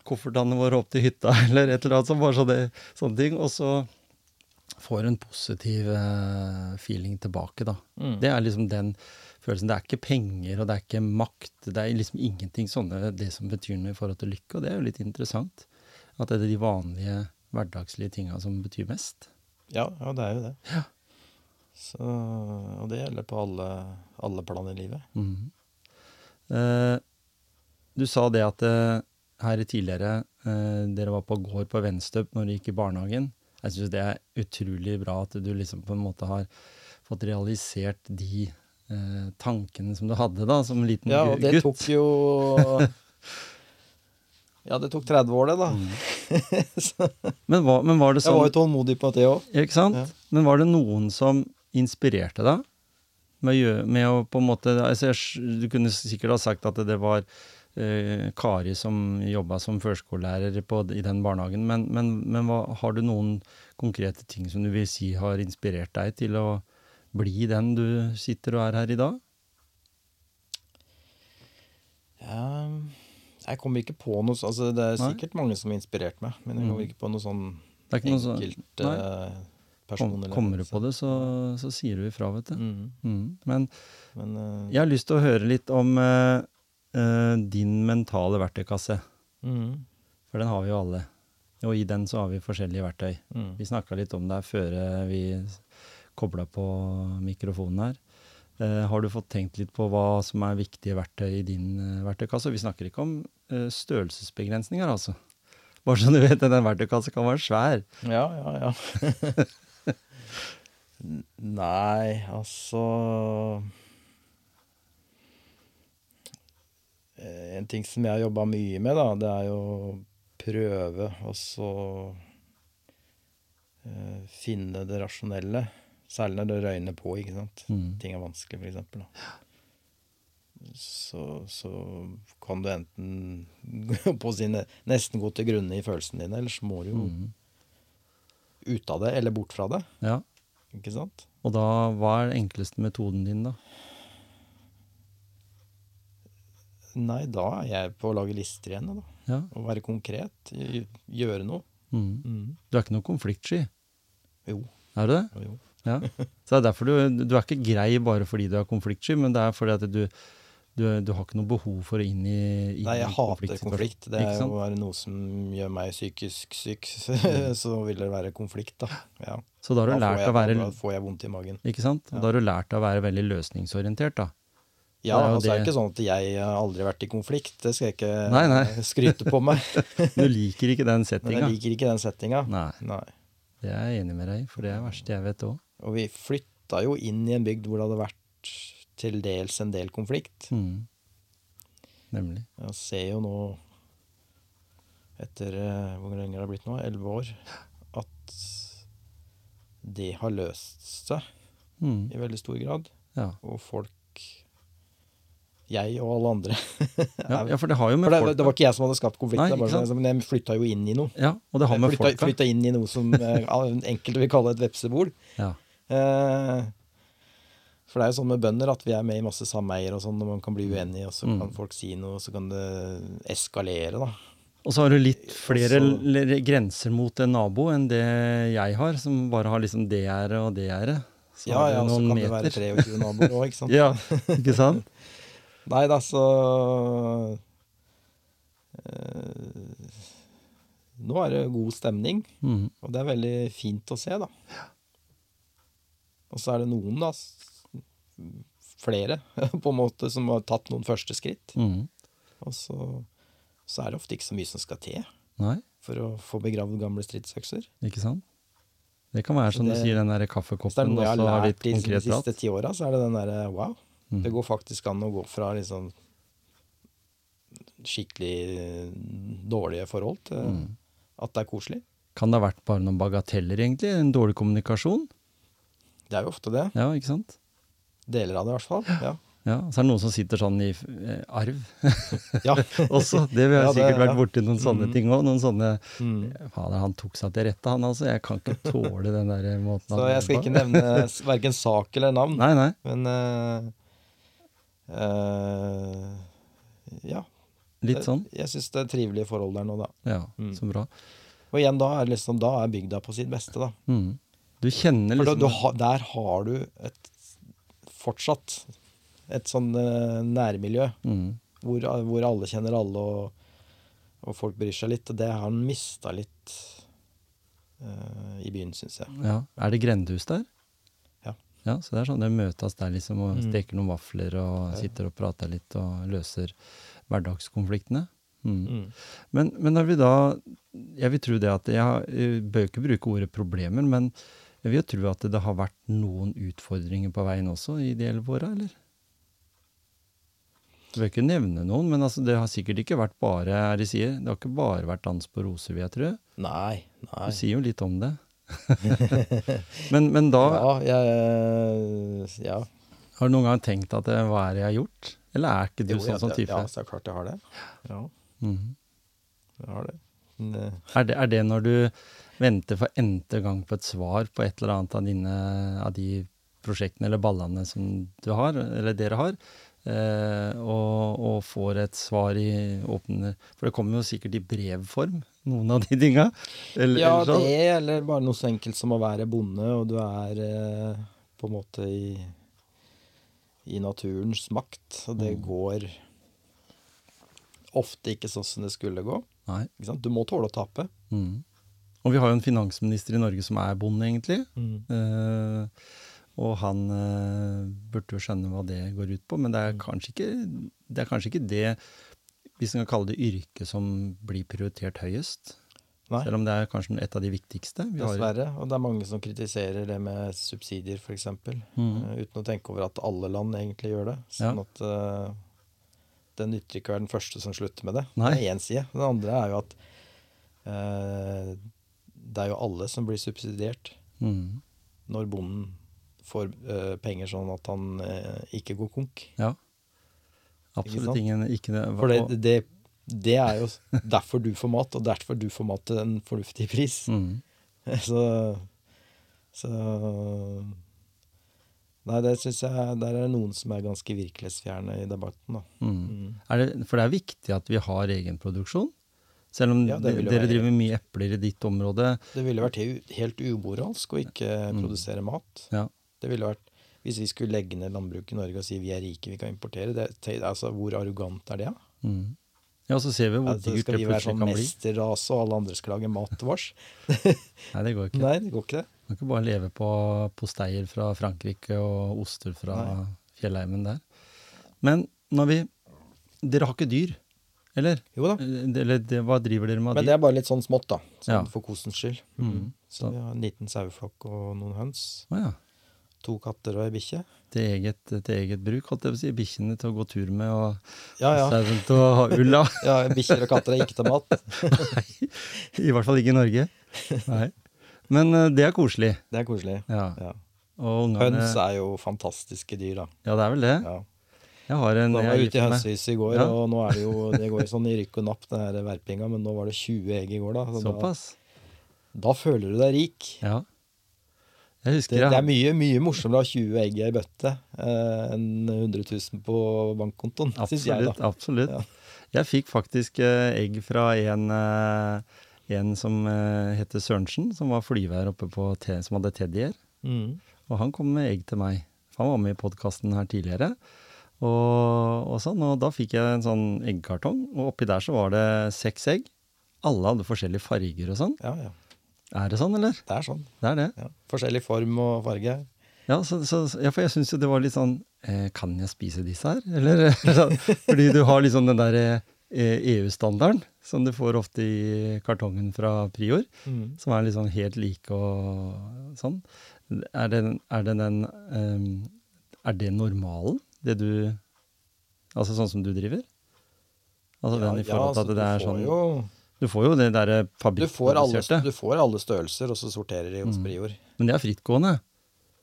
Speaker 1: koffertene våre opp til hytta, eller et eller annet sånt. Bare så det, sånne ting. Og så får en positiv eh, feeling tilbake, da.
Speaker 2: Mm.
Speaker 1: Det er liksom den følelsen. Det er ikke penger, og det er ikke makt. Det er liksom ingenting sånne det som betyr noe i forhold til lykke, og det er jo litt interessant. At det er de vanlige, hverdagslige tinga som betyr mest.
Speaker 2: Ja, ja, det er jo det. Så, og det gjelder på alle, alle plan i livet.
Speaker 1: Mm. Eh, du sa det at eh, her tidligere eh, dere var på gård på Venstøp når dere gikk i barnehagen. Jeg syns det er utrolig bra at du liksom på en måte har fått realisert de eh, tankene som du hadde da, som liten
Speaker 2: gutt.
Speaker 1: Ja,
Speaker 2: og det tok jo Ja, det tok 30 år, det, da. Mm.
Speaker 1: Men, var, men var det sånn jeg
Speaker 2: var jo tålmodig på det òg.
Speaker 1: Ikke sant?
Speaker 2: Ja.
Speaker 1: Men var det noen som inspirerte deg? Med med å på en måte altså jeg, Du kunne sikkert ha sagt at det var Kari som jobba som førskolelærer på, i den barnehagen, men, men, men hva, har du noen konkrete ting som du vil si har inspirert deg til å bli den du sitter og er her i dag?
Speaker 2: Ja, jeg kommer ikke på noe så- altså Det er
Speaker 1: Nei.
Speaker 2: sikkert mange som har inspirert meg, men jeg kommer
Speaker 1: Mm.
Speaker 2: ikke på noe sånn enkelt
Speaker 1: Nei.
Speaker 2: eh,
Speaker 1: kommer du på det, så, så sier du ifra, vet du.
Speaker 2: Mm.
Speaker 1: Mm. Men
Speaker 2: Men uh,
Speaker 1: jeg har lyst til å høre litt om eh, eh, din mentale verktøykasse.
Speaker 2: mm.
Speaker 1: For den har vi jo alle. Og i den så har vi forskjellige verktøy.
Speaker 2: Mm.
Speaker 1: Vi snakka litt om det før eh, vi kobla på mikrofonen her. Uh, har du fått tenkt litt på hva som er viktige verktøy i din uh, verktøykasse? Vi snakker ikke om uh, størrelsesbegrensninger, altså. Bare så du vet, den verktøykassa kan være svær.
Speaker 2: Ja, ja, ja. Nei, altså eh, En ting som jeg har jobba mye med, da, det er jo å prøve å så eh, finne det rasjonelle. Særlig når det røyner på, ikke sant.
Speaker 1: Mm.
Speaker 2: Ting er vanskelig, for eksempel. Da. Så, så kan du enten på sine, nesten gå til grunne i følelsene dine, eller så må du jo
Speaker 1: Mm.
Speaker 2: ut av det, eller bort fra det.
Speaker 1: Ja.
Speaker 2: Ikke sant?
Speaker 1: Og da, hva er den enkleste metoden din, da?
Speaker 2: Nei, da er jeg på å lage lister igjen, da.
Speaker 1: Ja.
Speaker 2: Og være konkret. Gjøre noe.
Speaker 1: Mm.
Speaker 2: Mm.
Speaker 1: Du er ikke noe konfliktsky,
Speaker 2: Jo.
Speaker 1: er du det?
Speaker 2: jo.
Speaker 1: Ja. Så det er derfor du, du er ikke grei bare fordi du er konfliktsky, men det er fordi at du, du, du har ikke noe behov for å inn i, inn
Speaker 2: Nei, jeg hater konflikt. Det er jo bare noe som gjør meg psykisk syk. Så vil det være konflikt, da. Ja.
Speaker 1: Så da har du
Speaker 2: Da
Speaker 1: lært
Speaker 2: jeg,
Speaker 1: å være
Speaker 2: da får jeg vondt i magen.
Speaker 1: Ikke sant? Da har du lært å være veldig løsningsorientert, da.
Speaker 2: Ja,
Speaker 1: Det er
Speaker 2: altså, det er det
Speaker 1: det-
Speaker 2: ikke sånn at jeg har aldri vært i konflikt. Det skal jeg ikke
Speaker 1: Nei, nei.
Speaker 2: skryte på meg.
Speaker 1: Du liker ikke den settinga.
Speaker 2: jeg liker ikke den settinga.
Speaker 1: Nei,
Speaker 2: Nei.
Speaker 1: det er jeg enig med deg i, for det er det verste jeg vet òg.
Speaker 2: Og vi flytta jo inn i en bygd hvor det hadde vært til dels en del konflikt.
Speaker 1: Mm. Nemlig.
Speaker 2: Jeg ser jo nå, etter eh, hvor lenge har blitt nå, elleve år, at det har løst seg
Speaker 1: Mm.
Speaker 2: i veldig stor grad.
Speaker 1: Ja.
Speaker 2: Og folk Jeg og alle andre
Speaker 1: Ja, ja, for det har jo
Speaker 2: For
Speaker 1: med
Speaker 2: det,
Speaker 1: folk
Speaker 2: det var ikke jeg som hadde skapt konflikten, sånn, men jeg flytta jo inn i noe.
Speaker 1: Ja, og det har
Speaker 2: Jeg
Speaker 1: med
Speaker 2: flytta,
Speaker 1: folka
Speaker 2: flytta inn i noe som eh, enkelte vil kalle et vepsebol.
Speaker 1: Ja.
Speaker 2: Eh, for det er jo sånn med bønder at vi er med i masse sameier og sånn, og man kan bli uenig, og så
Speaker 1: Mm.
Speaker 2: kan folk si noe, og så kan det eskalere, da.
Speaker 1: Og så har du litt flere Også... grenser mot en nabo enn det jeg har, som bare har liksom det gjerdet og det gjerdet.
Speaker 2: Ja, Ja, og så
Speaker 1: kan
Speaker 2: kan det være 23 naboer òg, ikke sant.
Speaker 1: Ja, ikke sant?
Speaker 2: Nei da, så eh, Nå er det god stemning,
Speaker 1: Mm.
Speaker 2: og det er veldig fint å se, da. Og så er det noen, da, flere, på en måte, som har tatt noen første skritt.
Speaker 1: Mm.
Speaker 2: Og så, så er det ofte ikke så mye som skal til
Speaker 1: Nei,
Speaker 2: for å få begravd gamle stridsøkser.
Speaker 1: ikke sant? Det kan være som
Speaker 2: Det-
Speaker 1: du sier, den der
Speaker 2: Hvis det er
Speaker 1: kaffekoppen
Speaker 2: noe jeg
Speaker 1: og
Speaker 2: har
Speaker 1: så
Speaker 2: lært de, siste ti åra, så er det den derre wow.
Speaker 1: Mm.
Speaker 2: Det går faktisk an å gå fra liksom skikkelig eh, dårlige forhold til
Speaker 1: Mm.
Speaker 2: at det er koselig.
Speaker 1: Kan det ha vært bare noen bagateller, egentlig? En dårlig kommunikasjon?
Speaker 2: Det er jo ofte det.
Speaker 1: Ja, ikke sant?
Speaker 2: Deler av det, i hvert fall. Ja.
Speaker 1: Ja, Så er det noen som sitter sånn i eh, arv
Speaker 2: ja.
Speaker 1: også. Det vil jeg
Speaker 2: Ja, det-
Speaker 1: sikkert vært
Speaker 2: ja.
Speaker 1: borti noen sånne
Speaker 2: Mm.
Speaker 1: ting òg. Noen sånne
Speaker 2: Mm.
Speaker 1: Fader, han tok seg til rette, han altså. Jeg kan ikke tåle den der måten
Speaker 2: Så jeg skal ikke nevne verken sak eller navn,
Speaker 1: Nei, nei.
Speaker 2: men eh, eh, ja.
Speaker 1: Litt sånn.
Speaker 2: Jeg syns det er trivelige forhold der nå, da.
Speaker 1: Ja,
Speaker 2: Mm.
Speaker 1: så bra.
Speaker 2: Og igjen, da er, liksom, da er bygda på sitt beste, da.
Speaker 1: Mm. Du kjenner
Speaker 2: For da,
Speaker 1: liksom
Speaker 2: ha, der har du et fortsatt et sånn uh, nærmiljø
Speaker 1: mm.
Speaker 2: hvor, hvor alle kjenner alle, og, og folk bryr seg litt. Og det har han mista litt uh, i byen, syns jeg.
Speaker 1: Ja. Er det grendehus der?
Speaker 2: Ja.
Speaker 1: Så det er sånn det møtes der liksom og
Speaker 2: Mm.
Speaker 1: steker noen vafler og sitter og prater litt og løser hverdagskonfliktene. Mm.
Speaker 2: Mm.
Speaker 1: Men, men når vi da Jeg vil tro det at Jeg jeg bør ikke bruke ordet problemer, men jeg vil jo tro at det har vært noen utfordringer på veien også i de elleve åra, eller? Jeg vil ikke nevne noen, men altså, det har sikkert ikke vært bare her de sier, det har ikke bare vært dans på roser, vil jeg tro.
Speaker 2: Nei, nei.
Speaker 1: Du sier jo litt om det. men, men da
Speaker 2: Ja, jeg Ja.
Speaker 1: har du noen gang tenkt at hva er det jeg har gjort? Eller er ikke du
Speaker 2: Jo,
Speaker 1: sånn
Speaker 2: ja,
Speaker 1: som type?
Speaker 2: Ja, så er det klart jeg har det. Ja,
Speaker 1: Mhm.
Speaker 2: jeg har det. Eh,
Speaker 1: Er det, er det når du venter for n-te gang på et svar på et eller annet av, dine, av de prosjektene eller ballene som du har, eller dere har, eh, og, og får et svar i åpne For det kommer jo sikkert i brevform, noen av de tinga? Eller,
Speaker 2: ja,
Speaker 1: sånn.
Speaker 2: det, eller bare noe så enkelt som å være bonde, og du er eh, på en måte i, i naturens makt, og det
Speaker 1: Mm.
Speaker 2: går ofte ikke sånn som det skulle gå. Du må tåle å tape.
Speaker 1: Mm. Og vi har jo en finansminister i Norge som er bonde, egentlig.
Speaker 2: Mm.
Speaker 1: Eh, og han eh, burde jo skjønne hva det går ut på, men det er
Speaker 2: Mm.
Speaker 1: kanskje ikke det, er kanskje ikke det hvis en kan kalle det yrket som blir prioritert høyest.
Speaker 2: Nei.
Speaker 1: Selv om det er kanskje et av de viktigste. Vi har,
Speaker 2: Dessverre. Og det er mange som kritiserer det med subsidier, f.eks.
Speaker 1: Mm.
Speaker 2: Uh, uten å tenke over at alle land egentlig gjør det. Sånn
Speaker 1: Ja.
Speaker 2: at uh, det nytter ikke å være den første som slutter med det.
Speaker 1: Nei.
Speaker 2: Det er én side. Den andre er jo at uh, det er jo alle som blir subsidiert
Speaker 1: mm.
Speaker 2: når bonden får uh, penger sånn at han ikke går konk.
Speaker 1: ja. Absolutt ingen ikke det,
Speaker 2: For det, det, det er jo derfor du får mat, og derfor du får mat til en fornuftig pris.
Speaker 1: Mm.
Speaker 2: Så, så Nei, det syns jeg Der er det noen som er ganske virkelighetsfjerne i debatten, da. Mm.
Speaker 1: Mm. Det, for det er viktig at vi har egenproduksjon. Selv om
Speaker 2: Ja,
Speaker 1: dere
Speaker 2: være-
Speaker 1: driver mye epler i ditt område.
Speaker 2: Det ville vært helt umoralsk å ikke
Speaker 1: Mm.
Speaker 2: produsere mat.
Speaker 1: Ja.
Speaker 2: Det ville vært Hvis vi skulle legge ned landbruket i Norge og si vi er rike, vi kan importere, det, altså, hvor arrogant er det?
Speaker 1: Mhm. Ja, så ser vi hvor
Speaker 2: Altså,
Speaker 1: dyrt
Speaker 2: skal
Speaker 1: det
Speaker 2: vi være sånn
Speaker 1: kan
Speaker 2: mesterrase, og alle andre skal lage mat til?
Speaker 1: Nei, det går ikke.
Speaker 2: Nei, det går ikke det.
Speaker 1: Man kan ikke bare leve på posteier fra Frankrike og oster fra
Speaker 2: Nei.
Speaker 1: fjellheimen der. Men når vi Dere har ikke dyr, eller?
Speaker 2: Jo da.
Speaker 1: Eh, Eller det, hva driver dere med
Speaker 2: Men det er bare litt sånn smått, da. Sånn
Speaker 1: Ja.
Speaker 2: for kosens skyld.
Speaker 1: Mm.
Speaker 2: Så vi har en liten saueflokk og noen høns.
Speaker 1: Ah, ja.
Speaker 2: To katter og ei bikkje.
Speaker 1: Til eget, til eget bruk, holdt jeg på å si. Bikkjene til å gå tur med, og
Speaker 2: Ja, ja.
Speaker 1: sauen til å ha ull av.
Speaker 2: ja Bikkjer og katter er ikke til mat.
Speaker 1: Nei, I hvert fall ikke i Norge. Nei. Men eh, det er koselig.
Speaker 2: Det er koselig.
Speaker 1: Ja.
Speaker 2: Ja. Høns er jo fantastiske dyr, da.
Speaker 1: Ja, det er vel det.
Speaker 2: Ja.
Speaker 1: Jeg har en
Speaker 2: Da var
Speaker 1: jeg
Speaker 2: ute i hønsehuset i går,
Speaker 1: Ja.
Speaker 2: og nå er det jo Det går jo sånn i rykk og napp, den her verpinga, men nå var det 20 egg i går, da. Så
Speaker 1: Såpass.
Speaker 2: Da, da føler du deg rik.
Speaker 1: Ja. Jeg husker
Speaker 2: Det, det er mye, mye morsommere å ha 20 egg i ei bøtte eh, enn 100 000 på bankkontoen, Absolutt. jeg, da.
Speaker 1: Absolutt.
Speaker 2: Ja.
Speaker 1: Jeg fikk faktisk eh, egg fra en, eh, en som eh, heter Sørensen, som var flyveier oppe på T, som hadde teddyer.
Speaker 2: Mm.
Speaker 1: Og han kom med egg til meg. Han var med i podkasten her tidligere. Og, og sånn, og da fikk jeg en sånn eggkartong, og oppi der så var det seks egg. Alle hadde forskjellige farger og sånn.
Speaker 2: Ja, ja.
Speaker 1: Er det sånn, eller?
Speaker 2: Det er sånn.
Speaker 1: Det er det.
Speaker 2: Ja. Forskjellig form og farge.
Speaker 1: Ja, så, så, ja for jeg syns jo det var litt sånn eh, Kan jeg spise disse her, eller? Fordi du har liksom den der eh, EU-standarden som du får ofte i kartongen fra Prior,
Speaker 2: Mm.
Speaker 1: som er sånn helt like og sånn. Er det, er det den um, Er det normalen, det du Altså sånn som du driver? Altså den i forhold til
Speaker 2: ja,
Speaker 1: at det er sånn
Speaker 2: jo,
Speaker 1: Du får jo det derre
Speaker 2: du,
Speaker 1: fabrikkproduserte,
Speaker 2: du får alle størrelser, og så sorterer de hos
Speaker 1: Mm.
Speaker 2: Prior.
Speaker 1: men de er frittgående.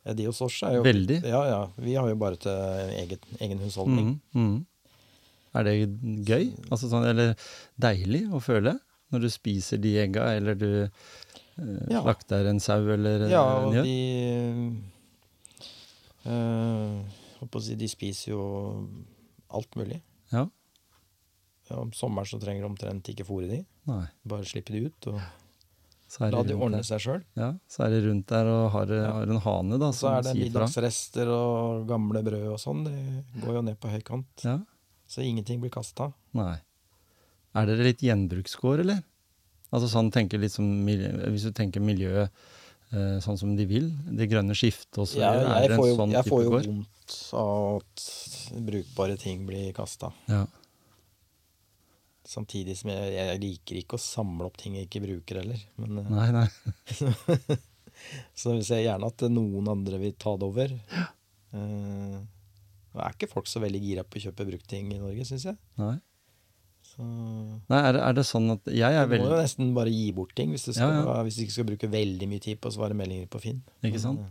Speaker 2: Ja, de hos oss er jo
Speaker 1: Veldig.
Speaker 2: Ja, ja. Vi har jo bare til eget, egen husholdning.
Speaker 1: Mm, mm. Er det gøy? Altså sånn, eller deilig å føle når du spiser de egga, eller du eh,
Speaker 2: Ja.
Speaker 1: slakter en sau eller
Speaker 2: Ja,
Speaker 1: en
Speaker 2: og
Speaker 1: gjøk?
Speaker 2: de øh, Holdt på å si, de spiser jo alt mulig.
Speaker 1: Ja.
Speaker 2: Ja, om sommeren så trenger du omtrent ikke fôre de.
Speaker 1: Nei.
Speaker 2: Bare slippe de ut og
Speaker 1: er,
Speaker 2: la
Speaker 1: de
Speaker 2: ordne seg sjøl.
Speaker 1: Ja, så er de rundt der og har,
Speaker 2: Ja.
Speaker 1: har en hane da,
Speaker 2: Så er det middagsrester og gamle brød og sånn. Det går jo ned på høykant.
Speaker 1: Ja.
Speaker 2: Så ingenting blir kasta.
Speaker 1: Nei. Er dere litt gjenbruksgård, eller? Altså sånn tenker litt som, Hvis du tenker miljøet eh, sånn som de vil, det grønne skiftet også,
Speaker 2: Ja,
Speaker 1: er
Speaker 2: jeg
Speaker 1: det
Speaker 2: får
Speaker 1: en
Speaker 2: jo,
Speaker 1: sånn
Speaker 2: jeg
Speaker 1: type
Speaker 2: får jo vondt av at brukbare ting blir kasta.
Speaker 1: Ja.
Speaker 2: Samtidig som jeg, jeg liker ikke å samle opp ting jeg ikke bruker heller. Men, eh,
Speaker 1: Nei, nei.
Speaker 2: så jeg ser gjerne at noen andre vil ta det over. Ja. Uh, er ikke folk så veldig gira på å kjøpe bruktting i Norge, syns jeg.
Speaker 1: nei.
Speaker 2: Så
Speaker 1: nei er, det, er det sånn at jeg er
Speaker 2: du må jo nesten bare gi bort ting hvis du, skal,
Speaker 1: Ja,
Speaker 2: hvis du ikke skal bruke veldig mye tid på å svare meldinger på Finn.
Speaker 1: Ikke sant?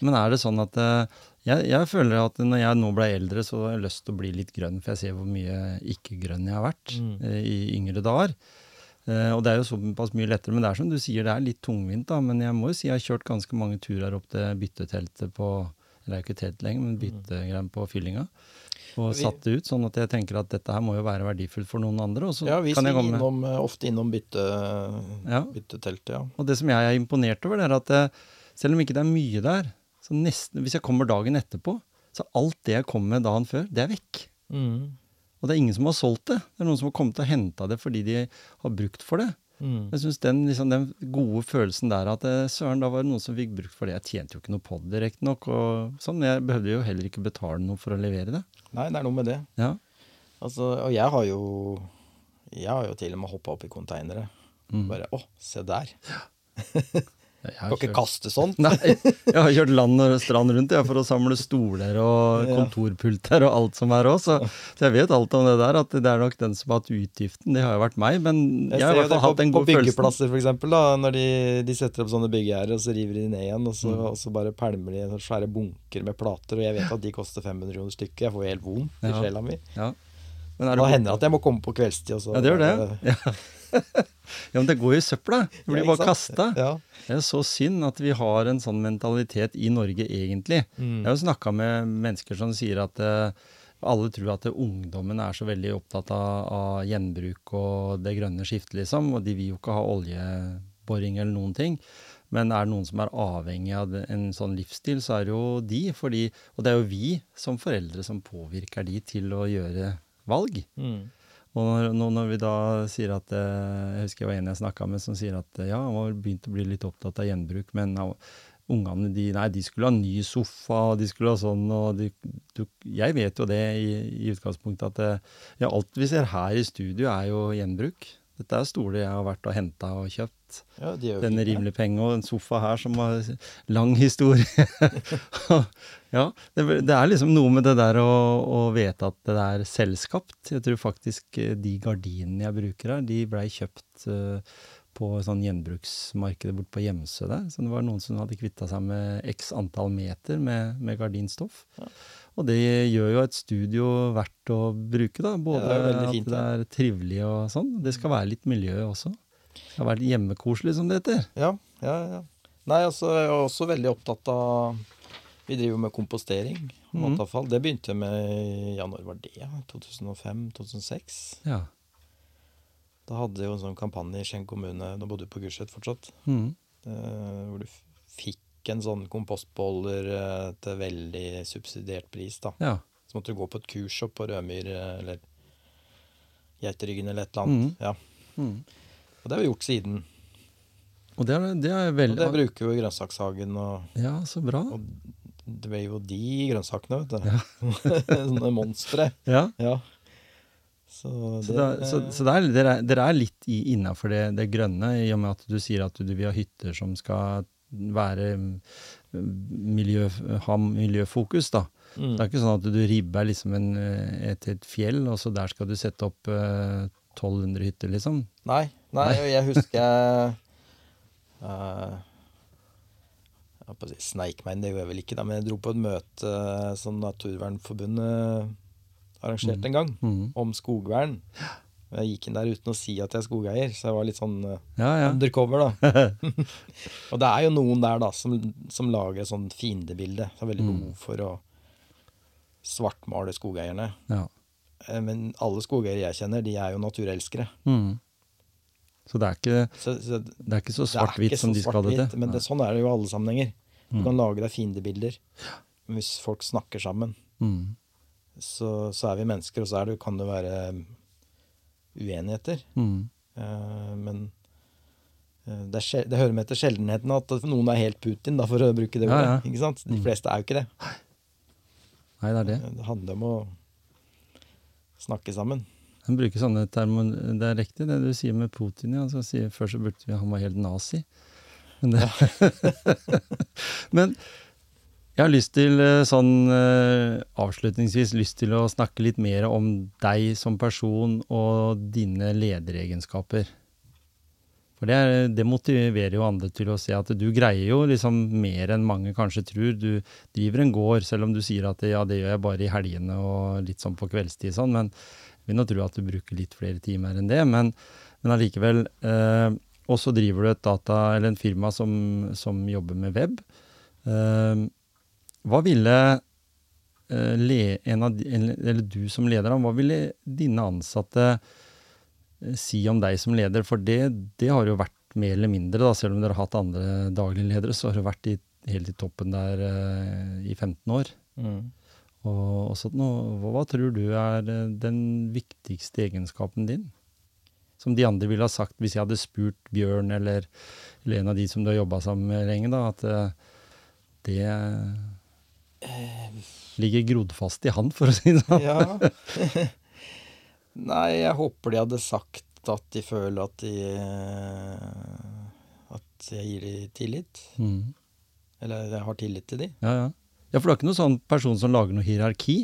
Speaker 2: Men,
Speaker 1: er det sånn at eh, jeg, jeg føler at når jeg nå ble eldre, så har jeg lyst til å bli litt grønn, for jeg ser hvor mye ikke-grønn jeg har vært
Speaker 2: Mm.
Speaker 1: eh, i yngre dager. Eh, og det er jo såpass mye lettere, men det er som du sier, det er litt tungvint, da. Men jeg må jo si jeg har kjørt ganske mange turer opp til bytteteltet på Eller det er jo ikke telt lenger, men byttegreier på fyllinga. Og
Speaker 2: Mm.
Speaker 1: Satt det ut, sånn at jeg tenker at dette her må jo være verdifullt for noen andre.
Speaker 2: Ja, vi
Speaker 1: kan jeg
Speaker 2: svinger
Speaker 1: komme
Speaker 2: innom, ofte innom bytte,
Speaker 1: Ja.
Speaker 2: bytteteltet, ja.
Speaker 1: Og det som jeg er imponert over, det er at selv om ikke det er mye der, så nesten, hvis jeg kommer dagen etterpå, så alt det jeg kom med dagen før, det er vekk.
Speaker 2: Mm.
Speaker 1: Og det er ingen som har solgt det. Det er noen som har kommet og henta det fordi de har brukt for det.
Speaker 2: Mm.
Speaker 1: Jeg synes den, liksom, den gode følelsen der at eh, søren, da var det noen som fikk brukt for det. Jeg tjente jo ikke noe på det, riktignok, og sånn, men jeg behøvde jo heller ikke betale noe for å levere det.
Speaker 2: Nei, det er noe med det.
Speaker 1: Ja.
Speaker 2: Altså, og jeg har jo Jeg har jo til og med hoppa opp i konteinere.
Speaker 1: Mm.
Speaker 2: Bare Å, se der.
Speaker 1: Jeg
Speaker 2: Kan ikke kaste sånt.
Speaker 1: Nei, jeg har kjørt land og strand rundt jeg, for å samle stoler og kontorpulter og alt som er òg, så, så jeg vet alt om det der. At det er nok den som har hatt utgiften. Det har jo vært meg, men jeg,
Speaker 2: Jeg
Speaker 1: har i hvert fall hatt den
Speaker 2: god
Speaker 1: gode følelsen.
Speaker 2: byggeplasser, for eksempel, da, når de, de setter opp sånne byggegjerder, og så river de ned igjen, og så,
Speaker 1: Mm.
Speaker 2: og så bare pælmer de svære bunker med plater, og jeg vet at de koster 500 kroner stykket. Jeg får helt vondt i sjela mi.
Speaker 1: Ja. Men er
Speaker 2: Da hender det at jeg må komme på kveldstid. Og så,
Speaker 1: Ja, det gjør det. Ja. ja, men det går jo i søpla. Det blir
Speaker 2: Ja,
Speaker 1: bare kasta.
Speaker 2: Ja.
Speaker 1: Det er så synd at vi har en sånn mentalitet i Norge, egentlig.
Speaker 2: Mm.
Speaker 1: Jeg har jo snakka med mennesker som sier at eh, alle tror at ungdommen er så veldig opptatt av, av gjenbruk og det grønne skiftet, liksom. Og de vil jo ikke ha oljeboring eller noen ting. Men er det noen som er avhengig av en sånn livsstil, så er det jo de. Fordi, og det er jo vi som foreldre som påvirker de til å gjøre valg.
Speaker 2: Mm.
Speaker 1: Og når, nå når vi da sier at eh, Jeg husker jeg var en jeg snakka med som sier at eh, ja, han var begynt å bli litt opptatt av gjenbruk, men ja, ungene de, nei, de skulle ha ny sofa, de skulle ha sånn, og de, du, Jeg vet jo det i, i utgangspunktet at eh, ja, alt vi ser her i studio er jo gjenbruk. Dette er stoler jeg har vært og henta og kjøpt.
Speaker 2: Ja, gjør jo
Speaker 1: Denne
Speaker 2: fint det.
Speaker 1: rimelig penge og en sofa her som har lang historie. ja, det, det er liksom noe med det der å, å vite at det er selvskapt. Jeg tror faktisk eh, de gardinene jeg bruker her, de blei kjøpt uh, på sånn gjenbruksmarkedet bort på Hjemsø der. Så det var noen som hadde kvitta seg med x antall meter med, med gardinstoff.
Speaker 2: Ja.
Speaker 1: Og det gjør jo et studio verdt å bruke, da. Både
Speaker 2: Ja, det fint,
Speaker 1: at det er trivelig og sånn. Det skal være litt miljø også. Det har vært hjemmekoselig, som det heter.
Speaker 2: Ja, ja, ja. Nei, altså, jeg er også veldig opptatt av Vi driver med kompostering.
Speaker 1: Mhm.
Speaker 2: Matavfall. Det begynte med ja, når var det? 2005-2006.
Speaker 1: Ja.
Speaker 2: Da hadde jo en sånn kampanje i Skien kommune, da bodde du på Gulset fortsatt,
Speaker 1: Mm.
Speaker 2: eh, hvor du fikk en sånn kompostbeholder eh, til veldig subsidiert pris. da.
Speaker 1: ja.
Speaker 2: Så måtte du gå på et kurs opp på Rødmyr eh, eller Geiteryggen eller et eller annet.
Speaker 1: Mm.
Speaker 2: Ja. Og det har vi gjort siden.
Speaker 1: Og det er, det er
Speaker 2: Og det bruker vi jo i grønnsakshagen. Og,
Speaker 1: Ja, så bra.
Speaker 2: og det er jo de grønnsakene, vet du.
Speaker 1: Ja.
Speaker 2: Sånne monstre.
Speaker 1: Ja.
Speaker 2: Ja. Så
Speaker 1: Så, det, er- så, så det er, dere, er, er litt innafor det, det grønne, i og med at du sier at du vil ha hytter som skal være mm, miljø, ha miljøfokus, da.
Speaker 2: mm.
Speaker 1: Det er ikke sånn at du ribber liksom en, eh, et, et fjell, og så der skal du sette opp uh, 1200 hytter, liksom.
Speaker 2: Nei, nei, jeg husker eh, Jeg si sneik meg inn, det gjorde jeg vel ikke, da, men jeg dro på et møte eh, som Naturvernforbundet arrangerte en gang,
Speaker 1: mm.
Speaker 2: om skogvern. Og Jeg gikk inn der uten å si at jeg er skogeier, så jeg var litt sånn uh,
Speaker 1: Ja, ja.
Speaker 2: undercover, da. og det er jo noen der da som, som lager et sånt fiendebilde. Så har veldig
Speaker 1: Mm.
Speaker 2: behov for å svartmale skogeierne.
Speaker 1: ja.
Speaker 2: Eh, Men alle skogeiere jeg kjenner, de er jo naturelskere.
Speaker 1: Mhm. Så det er ikke,
Speaker 2: Så, så
Speaker 1: det er ikke så svart-hvitt som de skal ha det til.
Speaker 2: Men det, sånn er det jo i alle sammenhenger. Du
Speaker 1: Mm.
Speaker 2: kan lage deg fiendebilder. Men hvis folk snakker sammen,
Speaker 1: mm.
Speaker 2: så, så er vi mennesker, og så er det, kan det være uenigheter.
Speaker 1: Mm.
Speaker 2: Uh, men eh, det, er, det hører med til sjeldenheten at noen er helt Putin, da, for å bruke det ordet.
Speaker 1: ja.
Speaker 2: Ikke sant? De
Speaker 1: Mm.
Speaker 2: fleste er jo ikke det.
Speaker 1: Nei, det er det.
Speaker 2: Det handler om å snakke sammen.
Speaker 1: Han bruker sånne termer Det er riktig det du sier med Putin. Ja. Altså, sier, før så burde vi han var helt nazi. Men, det, men jeg har lyst til eh, sånn eh, avslutningsvis lyst til å snakke litt mer om deg som person og dine lederegenskaper. For det, er, det motiverer jo andre til å se at du greier jo liksom mer enn mange kanskje tror. Du driver en gård, selv om du sier at ja, det gjør jeg bare i helgene og litt sånn på kveldstid sånn. Men vil nå tro at du bruker litt flere timer enn det. Men, men allikevel. Eh, og så driver du et data, eller en firma som, som jobber med web. Eh, hva ville eh, le, en av, eller, du som leder, hva ville dine ansatte eh, si om deg som leder? For det, det har jo vært mer eller mindre, da, selv om dere har hatt andre daglige ledere, så har det vært i, helt i toppen der eh, i 15 år. Og, og sånn, nå, hva, tror du er eh, den viktigste egenskapen din? Som de andre ville ha sagt hvis jeg hadde spurt Bjørn eller, eller en av de som du har jobba sammen med lenge, da, at eh, det ligger grodd fast i han, for å si det sånn.
Speaker 2: Ja. Nei, jeg håper de hadde sagt at de føler at de eh, At jeg gir dem tillit.
Speaker 1: Mm.
Speaker 2: Eller jeg har tillit til dem.
Speaker 1: Ja, ja. Ja, for du er ikke noen sånn person som lager noe hierarki?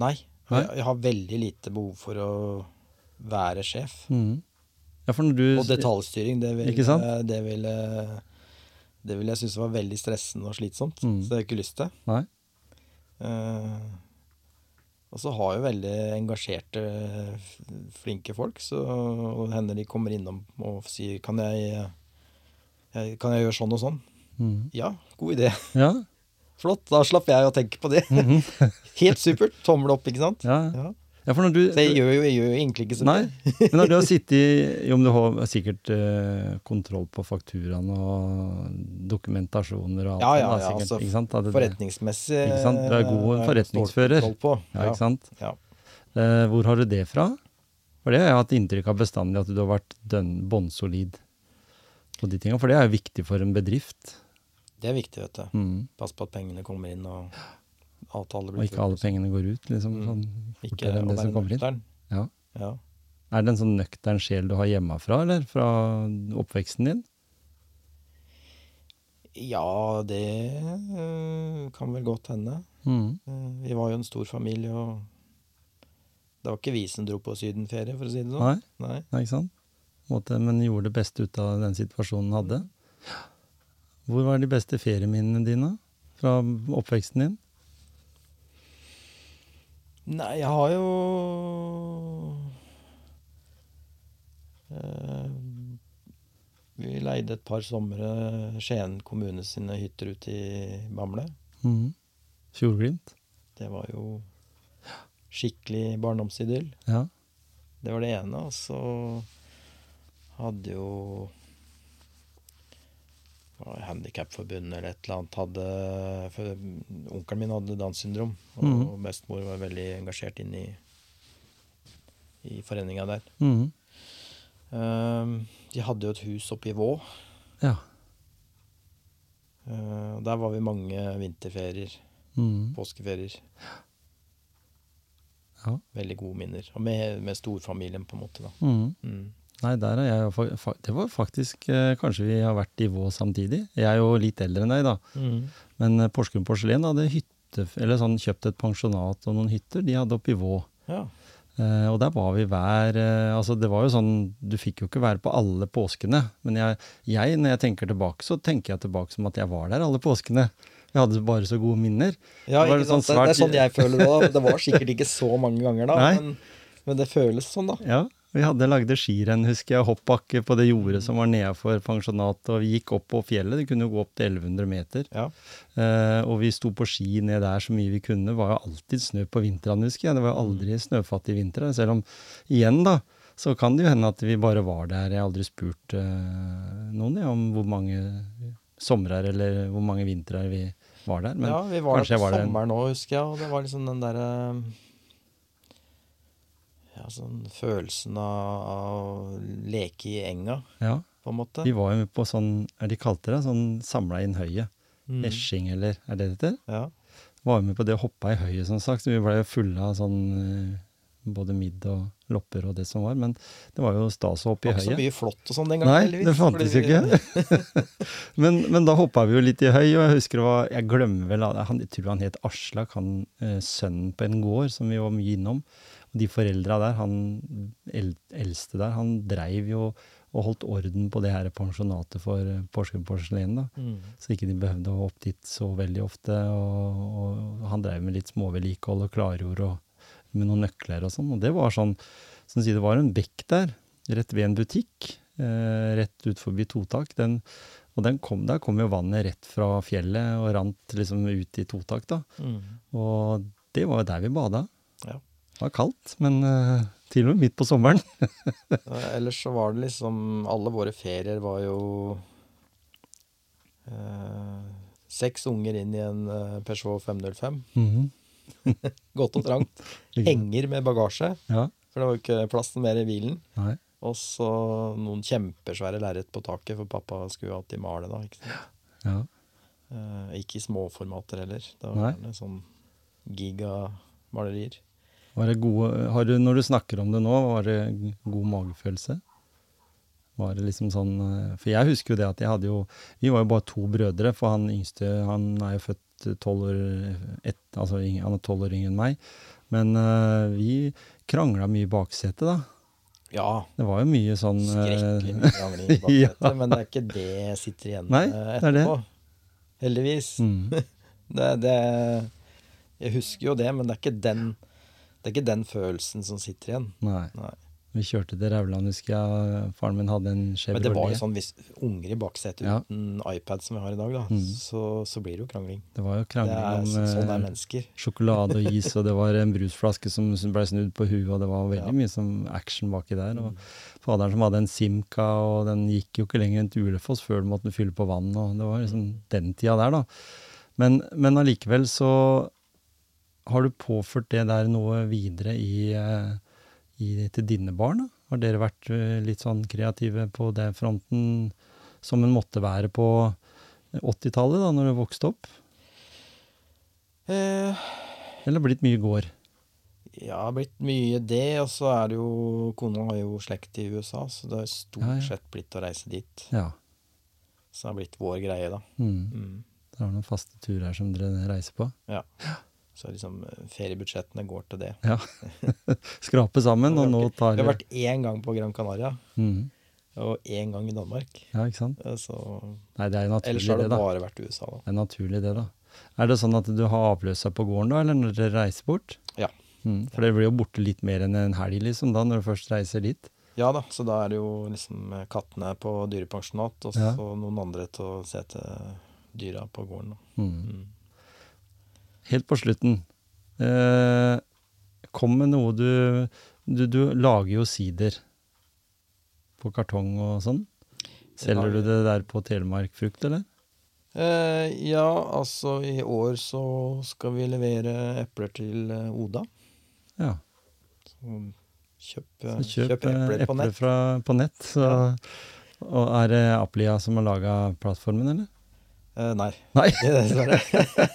Speaker 2: Nei.
Speaker 1: Nei?
Speaker 2: Jeg, jeg har veldig lite behov for å være sjef.
Speaker 1: Mm. Ja, for når du
Speaker 2: Og detaljstyring, det vil, eh, det vil, eh, det vil jeg synes var veldig stressende og slitsomt.
Speaker 1: Mm.
Speaker 2: Så det har jeg ikke lyst til.
Speaker 1: Nei.
Speaker 2: Uh, og så har jo veldig engasjerte, flinke folk, så og hender de kommer innom og sier kan jeg, jeg, kan jeg gjøre sånn og sånn?
Speaker 1: Mm.
Speaker 2: Ja, god idé.
Speaker 1: Ja.
Speaker 2: Flott, da slapp jeg å tenke på det. Helt supert. Tommel opp, ikke sant?
Speaker 1: Ja.
Speaker 2: Ja.
Speaker 1: ja, for når du
Speaker 2: det gjør jo, jeg gjør jo egentlig ikke så mye.
Speaker 1: men når du har sittet i Jo, men du har sikkert eh, kontroll på fakturaen og dokumentasjoner og alt
Speaker 2: Ja, ja, ja,
Speaker 1: sikkert,
Speaker 2: altså,
Speaker 1: ikke sant? Det-
Speaker 2: Forretningsmessig
Speaker 1: Ikke sant? Du er god
Speaker 2: eh,
Speaker 1: forretningsfører.
Speaker 2: På.
Speaker 1: Ja, ikke sant?
Speaker 2: Ja.
Speaker 1: Eh, hvor har du det fra? For det har jeg hatt inntrykk av bestandig, at du har vært bånnsolid på de tinga. For det er jo viktig for en bedrift.
Speaker 2: Det er viktig, vet du.
Speaker 1: Mm.
Speaker 2: Pass på at pengene kommer inn, og avtaler
Speaker 1: Og
Speaker 2: blir
Speaker 1: ikke alle pengene går ut, liksom.
Speaker 2: Mm.
Speaker 1: Sånn,
Speaker 2: Ikke
Speaker 1: enn det som
Speaker 2: være
Speaker 1: nøkteren. inn. Ja.
Speaker 2: Ja.
Speaker 1: Er det en sånn nøktern sjel du har hjemmefra, eller fra oppveksten din?
Speaker 2: ja, det øh, kan vel godt hende.
Speaker 1: Mm.
Speaker 2: Eh, Vi var jo en stor familie, og det var ikke vi som dro på sydenferie, for å si det sånn.
Speaker 1: Nei,
Speaker 2: Nei.
Speaker 1: nei, ikke sant? Måte, men gjorde det beste ut av den situasjonen hadde. hadde. Hvor var de beste ferieminnene dine fra oppveksten din?
Speaker 2: Nei, jeg har jo eh, Vi leide et par somre Skien kommune sine hytter ute i Bamble.
Speaker 1: Mm. Fjordglimt?
Speaker 2: Det var jo skikkelig barndomsidyll.
Speaker 1: Ja.
Speaker 2: Det var det ene. Og så hadde jo Handikapforbundet eller et eller annet hadde for Onkelen min hadde Downs syndrom, og
Speaker 1: mm.
Speaker 2: bestemor var veldig engasjert inn i, i foreninga der.
Speaker 1: Mm.
Speaker 2: Um, de hadde jo et hus oppe i Vå.
Speaker 1: Ja.
Speaker 2: Uh, der var vi mange vinterferier,
Speaker 1: Mm.
Speaker 2: påskeferier.
Speaker 1: ja.
Speaker 2: Veldig gode minner. Og med, med storfamilien, på en måte. da.
Speaker 1: Mm.
Speaker 2: Mm.
Speaker 1: Nei, der er jeg Det var faktisk eh, Kanskje vi har vært i Vå samtidig. Jeg er jo litt eldre enn deg, da. Men eh, Porsgrunn Porselen hadde hytte, eller sånn, kjøpt et pensjonat og noen hytter. De hadde oppe i Vå.
Speaker 2: Ja.
Speaker 1: Eh, og der var vi hver eh, Altså, det var jo sånn Du fikk jo ikke være på alle påskene. Men jeg, jeg, når jeg tenker tilbake, så tenker jeg tilbake som at jeg var der alle påskene. Jeg hadde bare så gode minner.
Speaker 2: Ja,
Speaker 1: Det sånn?
Speaker 2: Det, det er sånn jeg føler det òg. Det var sikkert ikke så mange ganger da, men, men det føles sånn, da.
Speaker 1: Ja, vi hadde lagde skirenn, husker jeg, hoppbakke på det jordet som var nedafor pensjonatet, og vi gikk opp på fjellet, det kunne jo gå opp til 1100 meter.
Speaker 2: Ja.
Speaker 1: Eh, og vi sto på ski ned der så mye vi kunne. Det var jo alltid snø på vintrene, husker jeg. Det var jo aldri snøfattige vintre. Selv om, igjen da, så kan det jo hende at vi bare var der. Jeg har aldri spurt eh, noen jeg, om hvor mange somrer eller hvor mange vintrer vi var der. Men
Speaker 2: ja, vi var der på sommeren òg, husker jeg, og det var liksom den derre Ja, sånn følelsen av, av å leke i enga,
Speaker 1: ja,
Speaker 2: på en måte.
Speaker 1: vi var jo på sånn, er de kalte det, sånn samla inn høyet.
Speaker 2: Mm.
Speaker 1: Esjing, eller er det det heter?
Speaker 2: Ja.
Speaker 1: Var jo med på det å hoppe i høyet, som sagt. Så vi ble jo fulle av sånn eh, både midd og lopper og det som var. Men det var jo stas å hoppe i
Speaker 2: høyet. ikke så mye flott og sånn den gangen,
Speaker 1: Nei, det fantes
Speaker 2: jo
Speaker 1: ikke. men, men da hoppa vi jo litt i høy, og jeg husker det var Jeg glemmer vel han, Jeg tror han het Aslak, han eh, sønnen på en gård som vi var mye innom. Og de foreldra der, han el, eldste der, han dreiv jo og holdt orden på det her pensjonatet for eh, Porsgrunn porselen. da.
Speaker 2: Mm.
Speaker 1: Så ikke de behøvde å opp dit så veldig ofte. Og, og han drev med litt småvedlikehold og klargjorde og med noen nøkler og sånn. Og det var sånn som sier, Det var en bekk der, rett ved en butikk, eh, rett ut forbi Totak. Den, og den kom, der kom jo vannet rett fra fjellet og rant liksom ut i Totak. da.
Speaker 2: Mm.
Speaker 1: Og det var jo der vi bada.
Speaker 2: Ja.
Speaker 1: Det var kaldt, men uh, til og med midt på sommeren.
Speaker 2: Ellers så var det liksom Alle våre ferier var jo uh, Seks unger inn i en eh, Peugeot 505.
Speaker 1: Mhm.
Speaker 2: Godt og trangt. Henger med bagasje,
Speaker 1: Ja,
Speaker 2: for det var jo ikke plass mer i bilen.
Speaker 1: nei.
Speaker 2: Og så noen kjempesvære lerret på taket, for pappa skulle jo alltid male da. Ikke?
Speaker 1: Ja.
Speaker 2: uh, ikke i småformater heller. Det
Speaker 1: Nei.
Speaker 2: var gjerne sånn gigamalerier.
Speaker 1: Var det gode, har du, når du snakker om det nå, var det god magefølelse? Var det liksom sånn eh, For jeg husker jo det at jeg hadde jo Vi var jo bare to brødre, for han yngste han er jo født tolv år et, altså han er tolv år yngre enn meg. Men uh, vi krangla mye i baksetet, da.
Speaker 2: Ja,
Speaker 1: Det var jo mye sånn eh,
Speaker 2: skrekkelig mye krangling i
Speaker 1: Ja.
Speaker 2: men det er ikke det jeg sitter igjen
Speaker 1: Nei,
Speaker 2: etterpå.
Speaker 1: det det.
Speaker 2: Heldigvis.
Speaker 1: mm,
Speaker 2: Det, det Jeg husker jo det, men det er ikke den det er ikke den følelsen som sitter igjen.
Speaker 1: Nei.
Speaker 2: Nei.
Speaker 1: Vi kjørte til Rauland, husker jeg. Faren min hadde en Chevrolet.
Speaker 2: Men det var jo sånn hvis unger i baksetet
Speaker 1: Ja.
Speaker 2: uten iPad som vi har i dag, da,
Speaker 1: Mm.
Speaker 2: så, så blir det jo krangling.
Speaker 1: Det var jo krangling
Speaker 2: er,
Speaker 1: om
Speaker 2: sånn
Speaker 1: eh, sjokolade og is, og det var en brusflaske som ble snudd på huet, og det var veldig
Speaker 2: Ja.
Speaker 1: mye som action baki der. Og
Speaker 2: Mm.
Speaker 1: faderen som hadde en Simca, og den gikk jo ikke lenger enn til Ulefoss før du måtte fylle på vann, og det var liksom den tida der, da. Men, men allikevel så har du påført det der noe videre i, eh, i, til dine barn, da? Har dere vært eh, litt sånn kreative på den fronten som en måtte være på 80-tallet, da, når du vokste opp?
Speaker 2: Eh,
Speaker 1: Eller blitt mye gård?
Speaker 2: ja, det har blitt mye det, og så er det jo Kona har jo slekt i USA, så det har stort
Speaker 1: Ja, ja.
Speaker 2: sett blitt å reise dit.
Speaker 1: Ja.
Speaker 2: Så det har blitt vår greie, da.
Speaker 1: Mm.
Speaker 2: Mm.
Speaker 1: Dere har noen faste turer som dere reiser på?
Speaker 2: Ja. Så liksom eh, feriebudsjettene går til det.
Speaker 1: Ja. Skrape sammen, og nå tar
Speaker 2: Vi har vært én gang på Gran Canaria,
Speaker 1: Mm.
Speaker 2: og én gang i Danmark.
Speaker 1: Ja, ikke sant?
Speaker 2: Eh, Så
Speaker 1: Nei, det er jo
Speaker 2: Ellers har det
Speaker 1: det,
Speaker 2: bare vært USA, da.
Speaker 1: Det er naturlig, det, da. Er det sånn at du har avløsa på gården, da, eller når dere reiser bort?
Speaker 2: Ja.
Speaker 1: Mm, for dere blir jo borte litt mer enn en helg, liksom, da, når du først reiser dit?
Speaker 2: Ja da, så da er det jo liksom eh, kattene på dyrepensjonat, og så
Speaker 1: Ja.
Speaker 2: noen andre til å se til dyra på gården. Da.
Speaker 1: Mm.
Speaker 2: Mm.
Speaker 1: Helt på slutten. Eh, kom med noe du, du Du lager jo sider på kartong og sånn. Selger du det der på Telemark Frukt, eller?
Speaker 2: Eh, ja, altså i år så skal vi levere epler til eh, Oda.
Speaker 1: Ja.
Speaker 2: Så kjøp,
Speaker 1: Så
Speaker 2: eh,
Speaker 1: kjøp,
Speaker 2: kjøp epler
Speaker 1: epler
Speaker 2: på nett.
Speaker 1: Fra, på nett. Så, Og er det Aplia som har laga plattformen, eller?
Speaker 2: Eh, nei,
Speaker 1: Nei,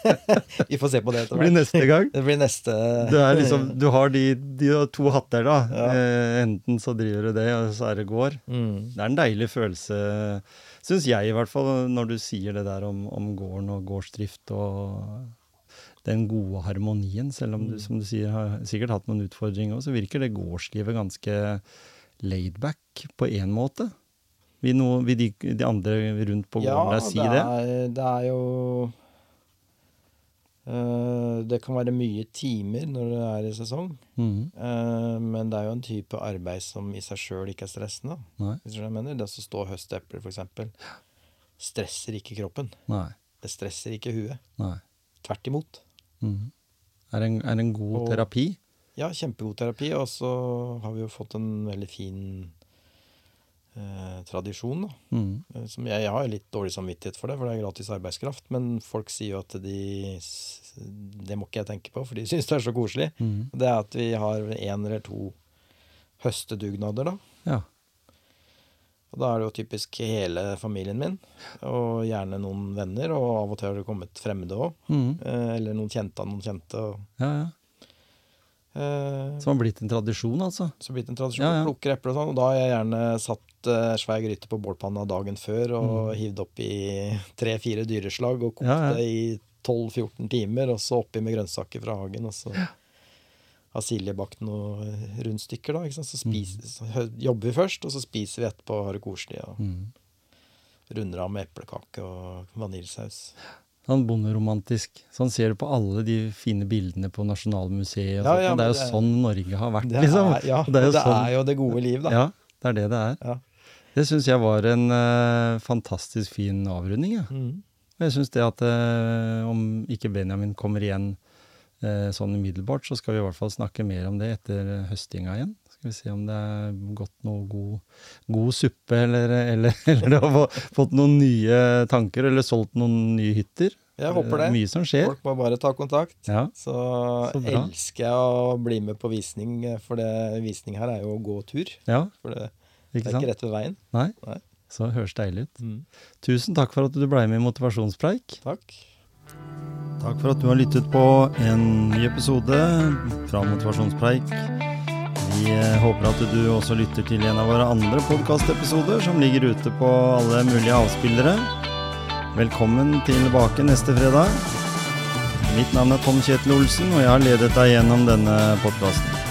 Speaker 2: vi får se på det
Speaker 1: det
Speaker 2: etter
Speaker 1: blir neste gang.
Speaker 2: Det blir neste
Speaker 1: Det er liksom, du har de, de har to hatter, da.
Speaker 2: Ja.
Speaker 1: Eh, enten så driver du det, og så er det gård.
Speaker 2: mm.
Speaker 1: Det er en deilig følelse, syns jeg i hvert fall, når du sier det der om, om gården og gårdsdrift og den gode harmonien. Selv om du,
Speaker 2: Mm.
Speaker 1: som du sier, har sikkert hatt noen utfordringer òg, så virker det gårdslivet ganske laidback på én måte. Vil, noe, vil de, de andre rundt på gården der si det?
Speaker 2: Er, det er jo eh, Det kan være mye timer når det er i sesong.
Speaker 1: Mhm.
Speaker 2: eh, men det er jo en type arbeid som i seg sjøl ikke er stressende.
Speaker 1: Nei.
Speaker 2: Hvis du jeg mener. Det å stå og høste epler, f.eks., stresser ikke kroppen.
Speaker 1: Nei.
Speaker 2: Det stresser ikke huet.
Speaker 1: Nei.
Speaker 2: Tvert imot.
Speaker 1: Mhm. Er, det en, er en god
Speaker 2: Og-
Speaker 1: terapi?
Speaker 2: Ja, kjempegod terapi. Og så har vi jo fått en veldig fin eh, tradisjon.
Speaker 1: Mhm.
Speaker 2: Eh, Som jeg, jeg har litt dårlig samvittighet for det, for det er gratis arbeidskraft. Men folk sier jo at de Det må ikke jeg tenke på, for de syns det er så koselig.
Speaker 1: Mm.
Speaker 2: Det er at vi har én eller to høstedugnader, da.
Speaker 1: Ja.
Speaker 2: Og da er det jo typisk hele familien min, og gjerne noen venner. Og av og til har det kommet fremmede òg.
Speaker 1: Mm.
Speaker 2: Eller noen kjente av noen kjente.
Speaker 1: Ja, ja.
Speaker 2: eh,
Speaker 1: Som har blitt en tradisjon, altså.
Speaker 2: Som har blitt en tradisjon.
Speaker 1: Ja, ja.
Speaker 2: Plukker epler og sånn. Og da har jeg gjerne satt uh, svær gryte på bålpanna dagen før og
Speaker 1: Mm.
Speaker 2: hivd oppi tre-fire dyreslag og kokt
Speaker 1: Ja, ja.
Speaker 2: det i 12-14 timer, og så oppi med grønnsaker fra hagen. Og så har Silje bakt noen rundstykker, da. Ikke sant? Så, spiser, så jobber vi først, og så spiser vi etterpå og har det koselig. Og
Speaker 1: mm.
Speaker 2: runder av med eplekake og vaniljesaus.
Speaker 1: Sånn bonderomantisk. Sånn ser du på alle de fine bildene på Nasjonalmuseet.
Speaker 2: Ja, ja,
Speaker 1: det er jo
Speaker 2: det-
Speaker 1: sånn Norge har vært,
Speaker 2: Det
Speaker 1: liksom.
Speaker 2: er, ja,
Speaker 1: det er jo
Speaker 2: det
Speaker 1: sånn-
Speaker 2: er jo det gode liv, da.
Speaker 1: Ja, det er det det er.
Speaker 2: Ja.
Speaker 1: Det syns jeg var en uh, fantastisk fin avrunding. Ja.
Speaker 2: Mm.
Speaker 1: Og jeg syns det at uh, om ikke Benjamin kommer igjen uh, sånn umiddelbart, så skal vi i hvert fall snakke mer om det etter høstinga igjen. Skal vi se om det er gått noe god, god suppe, eller, eller, eller har fått noen nye tanker, eller solgt noen nye hytter.
Speaker 2: Jeg håper det.
Speaker 1: Mye som skjer.
Speaker 2: Folk må bare ta kontakt.
Speaker 1: Ja.
Speaker 2: Så,
Speaker 1: Så
Speaker 2: elsker jeg å bli med på visning, for det, visning her er jo å gå tur.
Speaker 1: ja.
Speaker 2: For det, Det
Speaker 1: Ikke
Speaker 2: er ikke rett ved veien.
Speaker 1: Nei?
Speaker 2: Nei.
Speaker 1: Så høres deilig ut.
Speaker 2: Mm.
Speaker 1: Tusen takk for at du ble med i Motivasjonspreik.
Speaker 2: Takk.
Speaker 1: Takk for at du har lyttet på en ny episode fra Motivasjonspreik. Vi eh, håper at du også lytter til en av våre andre podkastepisoder som ligger ute på alle mulige avspillere. Velkommen tilbake neste fredag. Mitt navn er Tom Kjetil Olsen, og jeg har ledet deg gjennom denne podkasten.